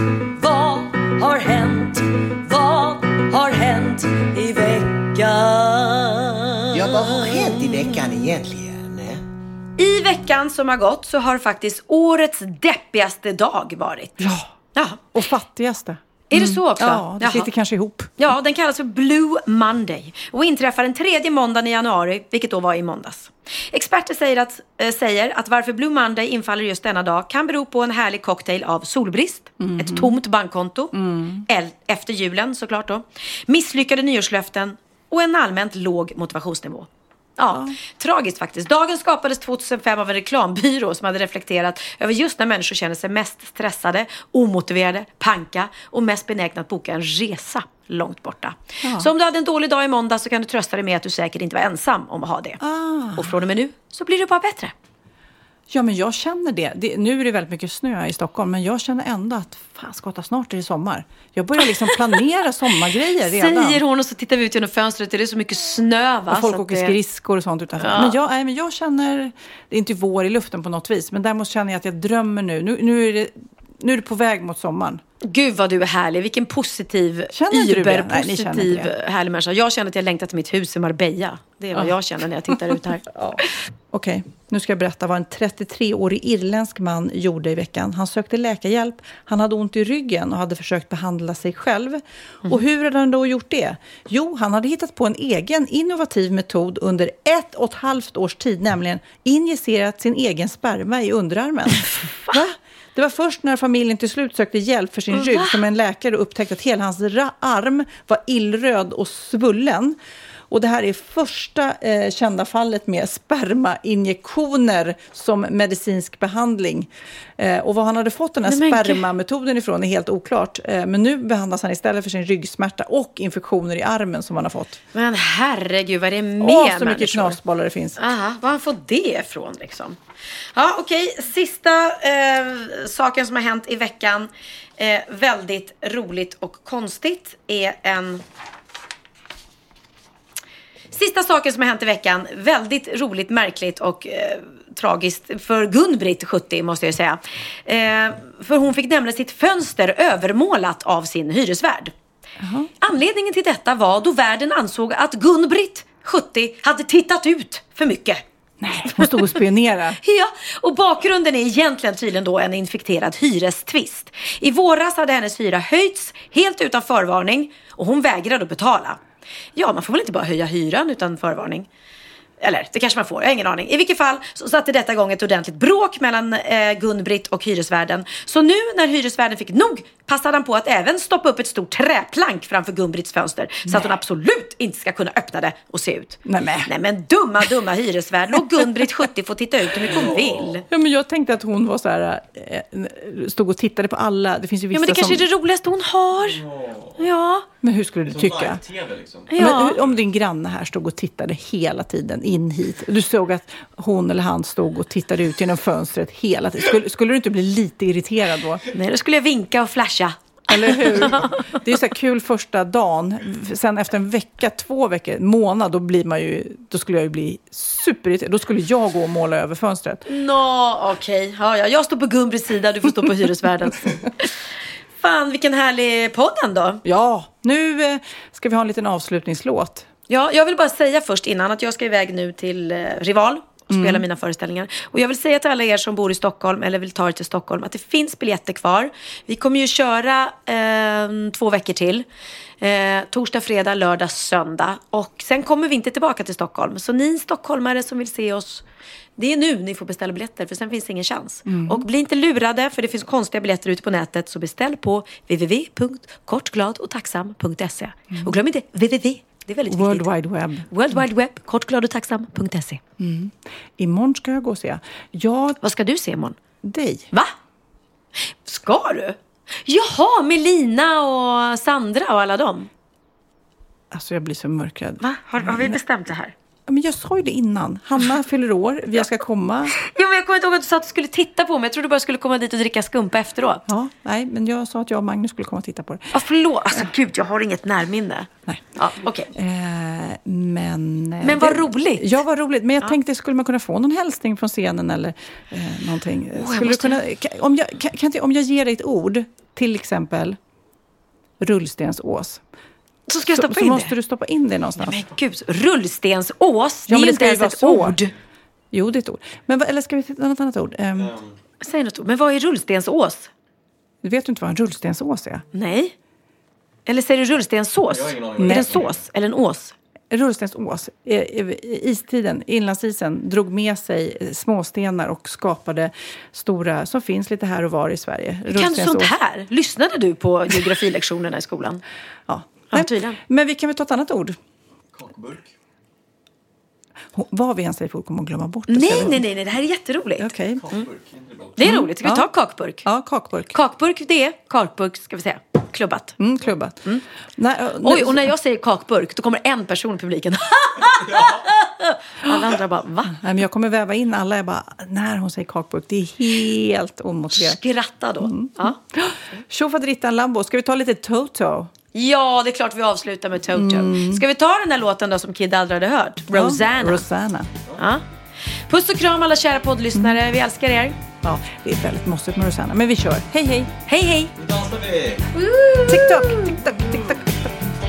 Vad har hänt? Vad har hänt i veckan? Ja, vad har hänt i veckan egentligen? I veckan som har gått så har faktiskt årets deppigaste dag varit. Ja. Ja. Och fattigaste. Är det så också? Ja, det Jaha. sitter kanske ihop. Ja, den kallas för Blue Monday och inträffar den tredje måndagen i januari, vilket då var i måndags. Experter säger att, äh, säger att varför Blue Monday infaller just denna dag kan bero på en härlig cocktail av solbrist, Mhm. ett tomt bankkonto, Mm. efter julen såklart då, misslyckade nyårslöften och en allmänt låg motivationsnivå. Ja, tragiskt faktiskt. Dagen skapades 2005 av en reklambyrå som hade reflekterat över just när människor känner sig mest stressade, omotiverade, panka och mest benägna att boka en resa långt borta. Ja. Så om du hade en dålig dag i måndag så kan du trösta dig med att du säkert inte var ensam om att ha det. Ah. Och från och med nu så blir det bara bättre. Ja, men jag känner det. det. Nu är det väldigt mycket snö i Stockholm, men jag känner ändå att fan, skotta, snart är det sommar. Jag börjar liksom planera sommargrejer redan. Säger hon och så tittar vi ut genom fönstret det är så mycket snö va? Och folk så åker det- skridskor och sånt utanför. Ja. Men, jag, nej, men jag känner, det är inte vår i luften på något vis, men däremot känner jag att jag drömmer nu. Nu, nu, är, det, nu är det på väg mot sommaren. Gud vad du är härlig. Vilken positiv, du überpositiv, det. härlig människa. Jag känner att jag längtar till mitt hus i Marbella. Det är vad Ja. jag känner när jag tittar ut här. <laughs> Okej, nu ska jag berätta vad en 33-årig irländsk man gjorde i veckan. Han sökte läkarhjälp, han hade ont i ryggen och hade försökt behandla sig själv. Och hur hade han då gjort det? Jo, han hade hittat på en egen innovativ metod under ett och ett halvt års tid, nämligen injicerat sin egen sperma i underarmen. <laughs> Va? Det var först när familjen till slut sökte hjälp för sin Va? rygg som en läkare upptäckte att hela hans arm var illröd och svullen. Och det här är första eh, kända fallet med spermainjektioner som medicinsk behandling. Eh, och var han hade fått den här Nej, spermametoden ifrån är helt oklart. Eh, men nu behandlas han istället för sin ryggsmärta och infektioner i armen som han har fått. Men herregud vad är det med Åh, så mycket knasbollar det finns. Aha, var han fått det ifrån liksom? Ja, okej. Sista eh, saken som har hänt i veckan. Eh, väldigt roligt och konstigt är en... Sista saken som har hänt i veckan. Väldigt roligt, märkligt och eh, tragiskt för Gun-Britt, 70, måste jag säga. Eh, för hon fick nämligen sitt fönster övermålat av sin hyresvärd. Anledningen till detta var då värden ansåg att Gun-Britt, 70, hade tittat ut för mycket. Hon stod och spionerade. <laughs> Ja, och bakgrunden är egentligen tydligen då en infekterad hyrestvist. I våras hade hennes hyra höjts helt utan förvarning och hon vägrade att betala. Ja, man får väl inte bara höja hyran utan förvarning. Eller det kanske man får, jag har ingen aning. I vilket fall så satte detta igång ett ordentligt bråk mellan eh, Gun-Britt och hyresvärden. Så nu när hyresvärden fick nog passade han på att även stoppa upp ett stort träplank framför Gun-Britts fönster. Så att hon absolut inte ska kunna öppna det och se ut. Nej, men. Nej men dumma, dumma hyresvärd. Låt Gun-Britt 70 få titta ut hur mycket hon vill. Ja, men jag tänkte att hon var så här, eh, stod och tittade på alla. Det finns ju vissa Ja men det kanske som... är det roligaste hon har. Ja. Men hur skulle du tycka? liksom. Ja. Men om din granne här stod och tittade hela tiden in hit. Du såg att hon eller han stod och tittade ut genom fönstret hela tiden. Skulle, skulle du inte bli lite irriterad då? Nej, då skulle jag vinka och flasha. Eller hur? <laughs> Det är så här kul första dagen. Sen efter en vecka, två veckor, en månad, då, blir man ju, då skulle jag ju bli superirriterad. Då skulle jag gå och måla över fönstret. Nå, okej. Ja, ja. Jag står på Gun-Britts sida, du får stå på hyresvärdens. <laughs> Fan, vilken härlig podd ändå. Ja, nu eh, ska vi ha en liten avslutningslåt. Ja, jag vill bara säga först innan att jag ska iväg nu till eh, Rival och spela Mm. mina föreställningar. Och jag vill säga till alla er som bor i Stockholm eller vill ta er till Stockholm att det finns biljetter kvar. Vi kommer ju köra eh, två veckor till. Eh, torsdag, fredag, lördag, söndag. Och sen kommer vi inte tillbaka till Stockholm. Så ni stockholmare som vill se oss, det är nu ni får beställa biljetter för sen finns det ingen chans. Mm. Och bli inte lurade för det finns konstiga biljetter ute på nätet. Så beställ på www.kortgladochtacksam.se. Och glöm inte www. Det är väldigt viktigt. World Wide Web. World Wide Web, kortgladochtacksam.se. Mm. Imorgon ska jag gå och se. Jag... Vad ska du se imorgon? Dig. Va? Ska du? Jaha, med Lina och Sandra och alla dem. Alltså jag blir så mörkrädd. Va? Har, har vi bestämt det här? Men jag sa ju det innan. Hanna fyller år, jag ska komma. Jo, men jag kommer inte ihåg att du sa att du skulle titta på mig. Jag trodde bara du skulle komma dit och dricka skumpa efteråt. Ja, nej, men jag sa att jag och Magnus skulle komma och titta på det. Ja, förlåt. Alltså gud, jag har inget närminne. Nej. Ja, okej. Eh, men... eh, Men vad det- roligt. Ja, vad roligt. Men jag Ja. tänkte, skulle man kunna få någon hälsning från scenen eller eh, någonting? jag skulle du måste- kunna, ka- om, jag, kan, kan om jag ger dig ett ord, till exempel rullstensås. Så ska jag stoppa så, in så det? måste du stoppa in det någonstans. Men gud, rullstensås? Det Ja, är ju det inte ens ett ord. Jo, det är ett ord. Men, eller ska vi titta något annat ord? Ehm, Säg något ord. Men vad är rullstensås? Du vet du inte vad en rullstensås är? Nej. Eller säger du rullstenssås? Är det en sås eller en ås? Rullstensås, eh, eh, istiden, inlandsisen, drog med sig småstenar och skapade stora, som finns lite här och var i Sverige. Kan du sånt här? Lyssnade du på geografilektionerna i skolan? <laughs> Ja. Ja, Nej, tydligen. men vi kan väl ta ett annat ord? Kakburk. Vad vi än säger för ord kommer att glömma bort det. Nej, nej, nej, nej, det här är jätteroligt. Okej. Det är Mm. roligt. Ska vi ta kakburk? Ja, kakburk. Kakburk, det är kakburk, ska vi säga. Klubbat. Mm, klubbat. Nej, eh, Oj, och när jag säger kakburk, då kommer en person i publiken. <laughs> Alla andra bara, va? Nej, men jag kommer väva in alla. Jag bara, när hon säger kakburk, det är helt omotiverat. Skratta då. Mm. Ja. Tjofaderittan Lambo, ska vi ta lite Toto? Ja, det är klart vi avslutar med Toto. Ska vi ta den där låten då som Kid aldrig hade hört? Rosanna. Mm. Ja, Rosanna. Ja. Puss och kram alla kära poddlyssnare. Vi älskar er. Ja, det är väldigt mossigt med Rosanna, men vi kör. Hej, hej! Hej, hej! Nu dansar vi! TikTok, TikTok, TikTok.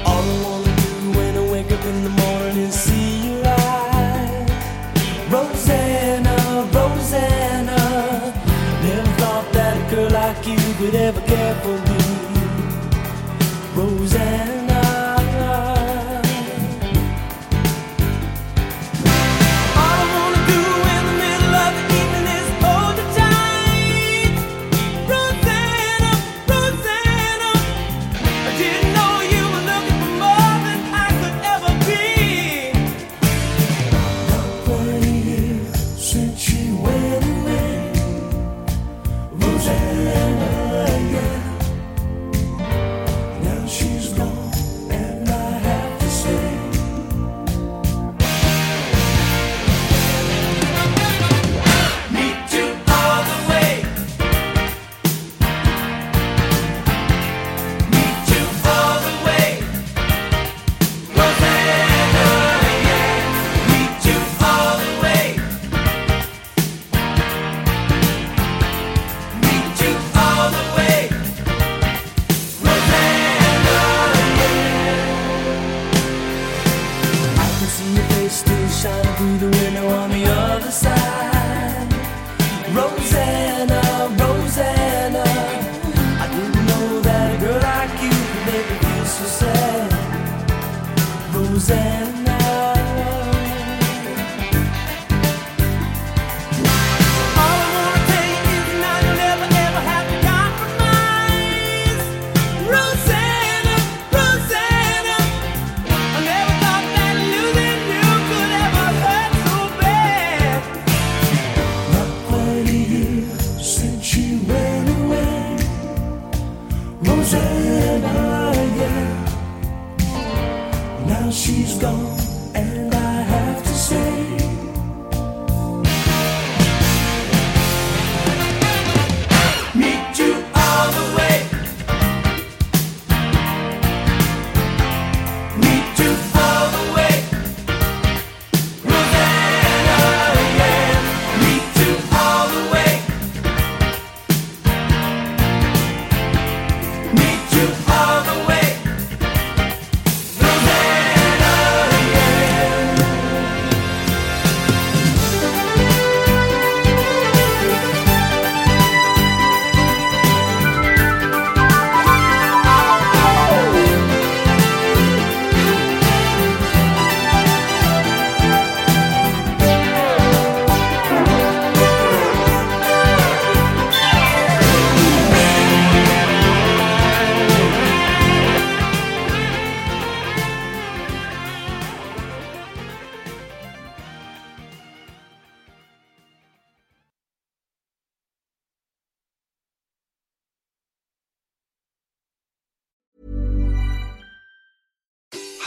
All I wanna do when I wake up in the morning is see your eyes. Rosanna, Rosanna. Never thought that a girl like you could ever care for me.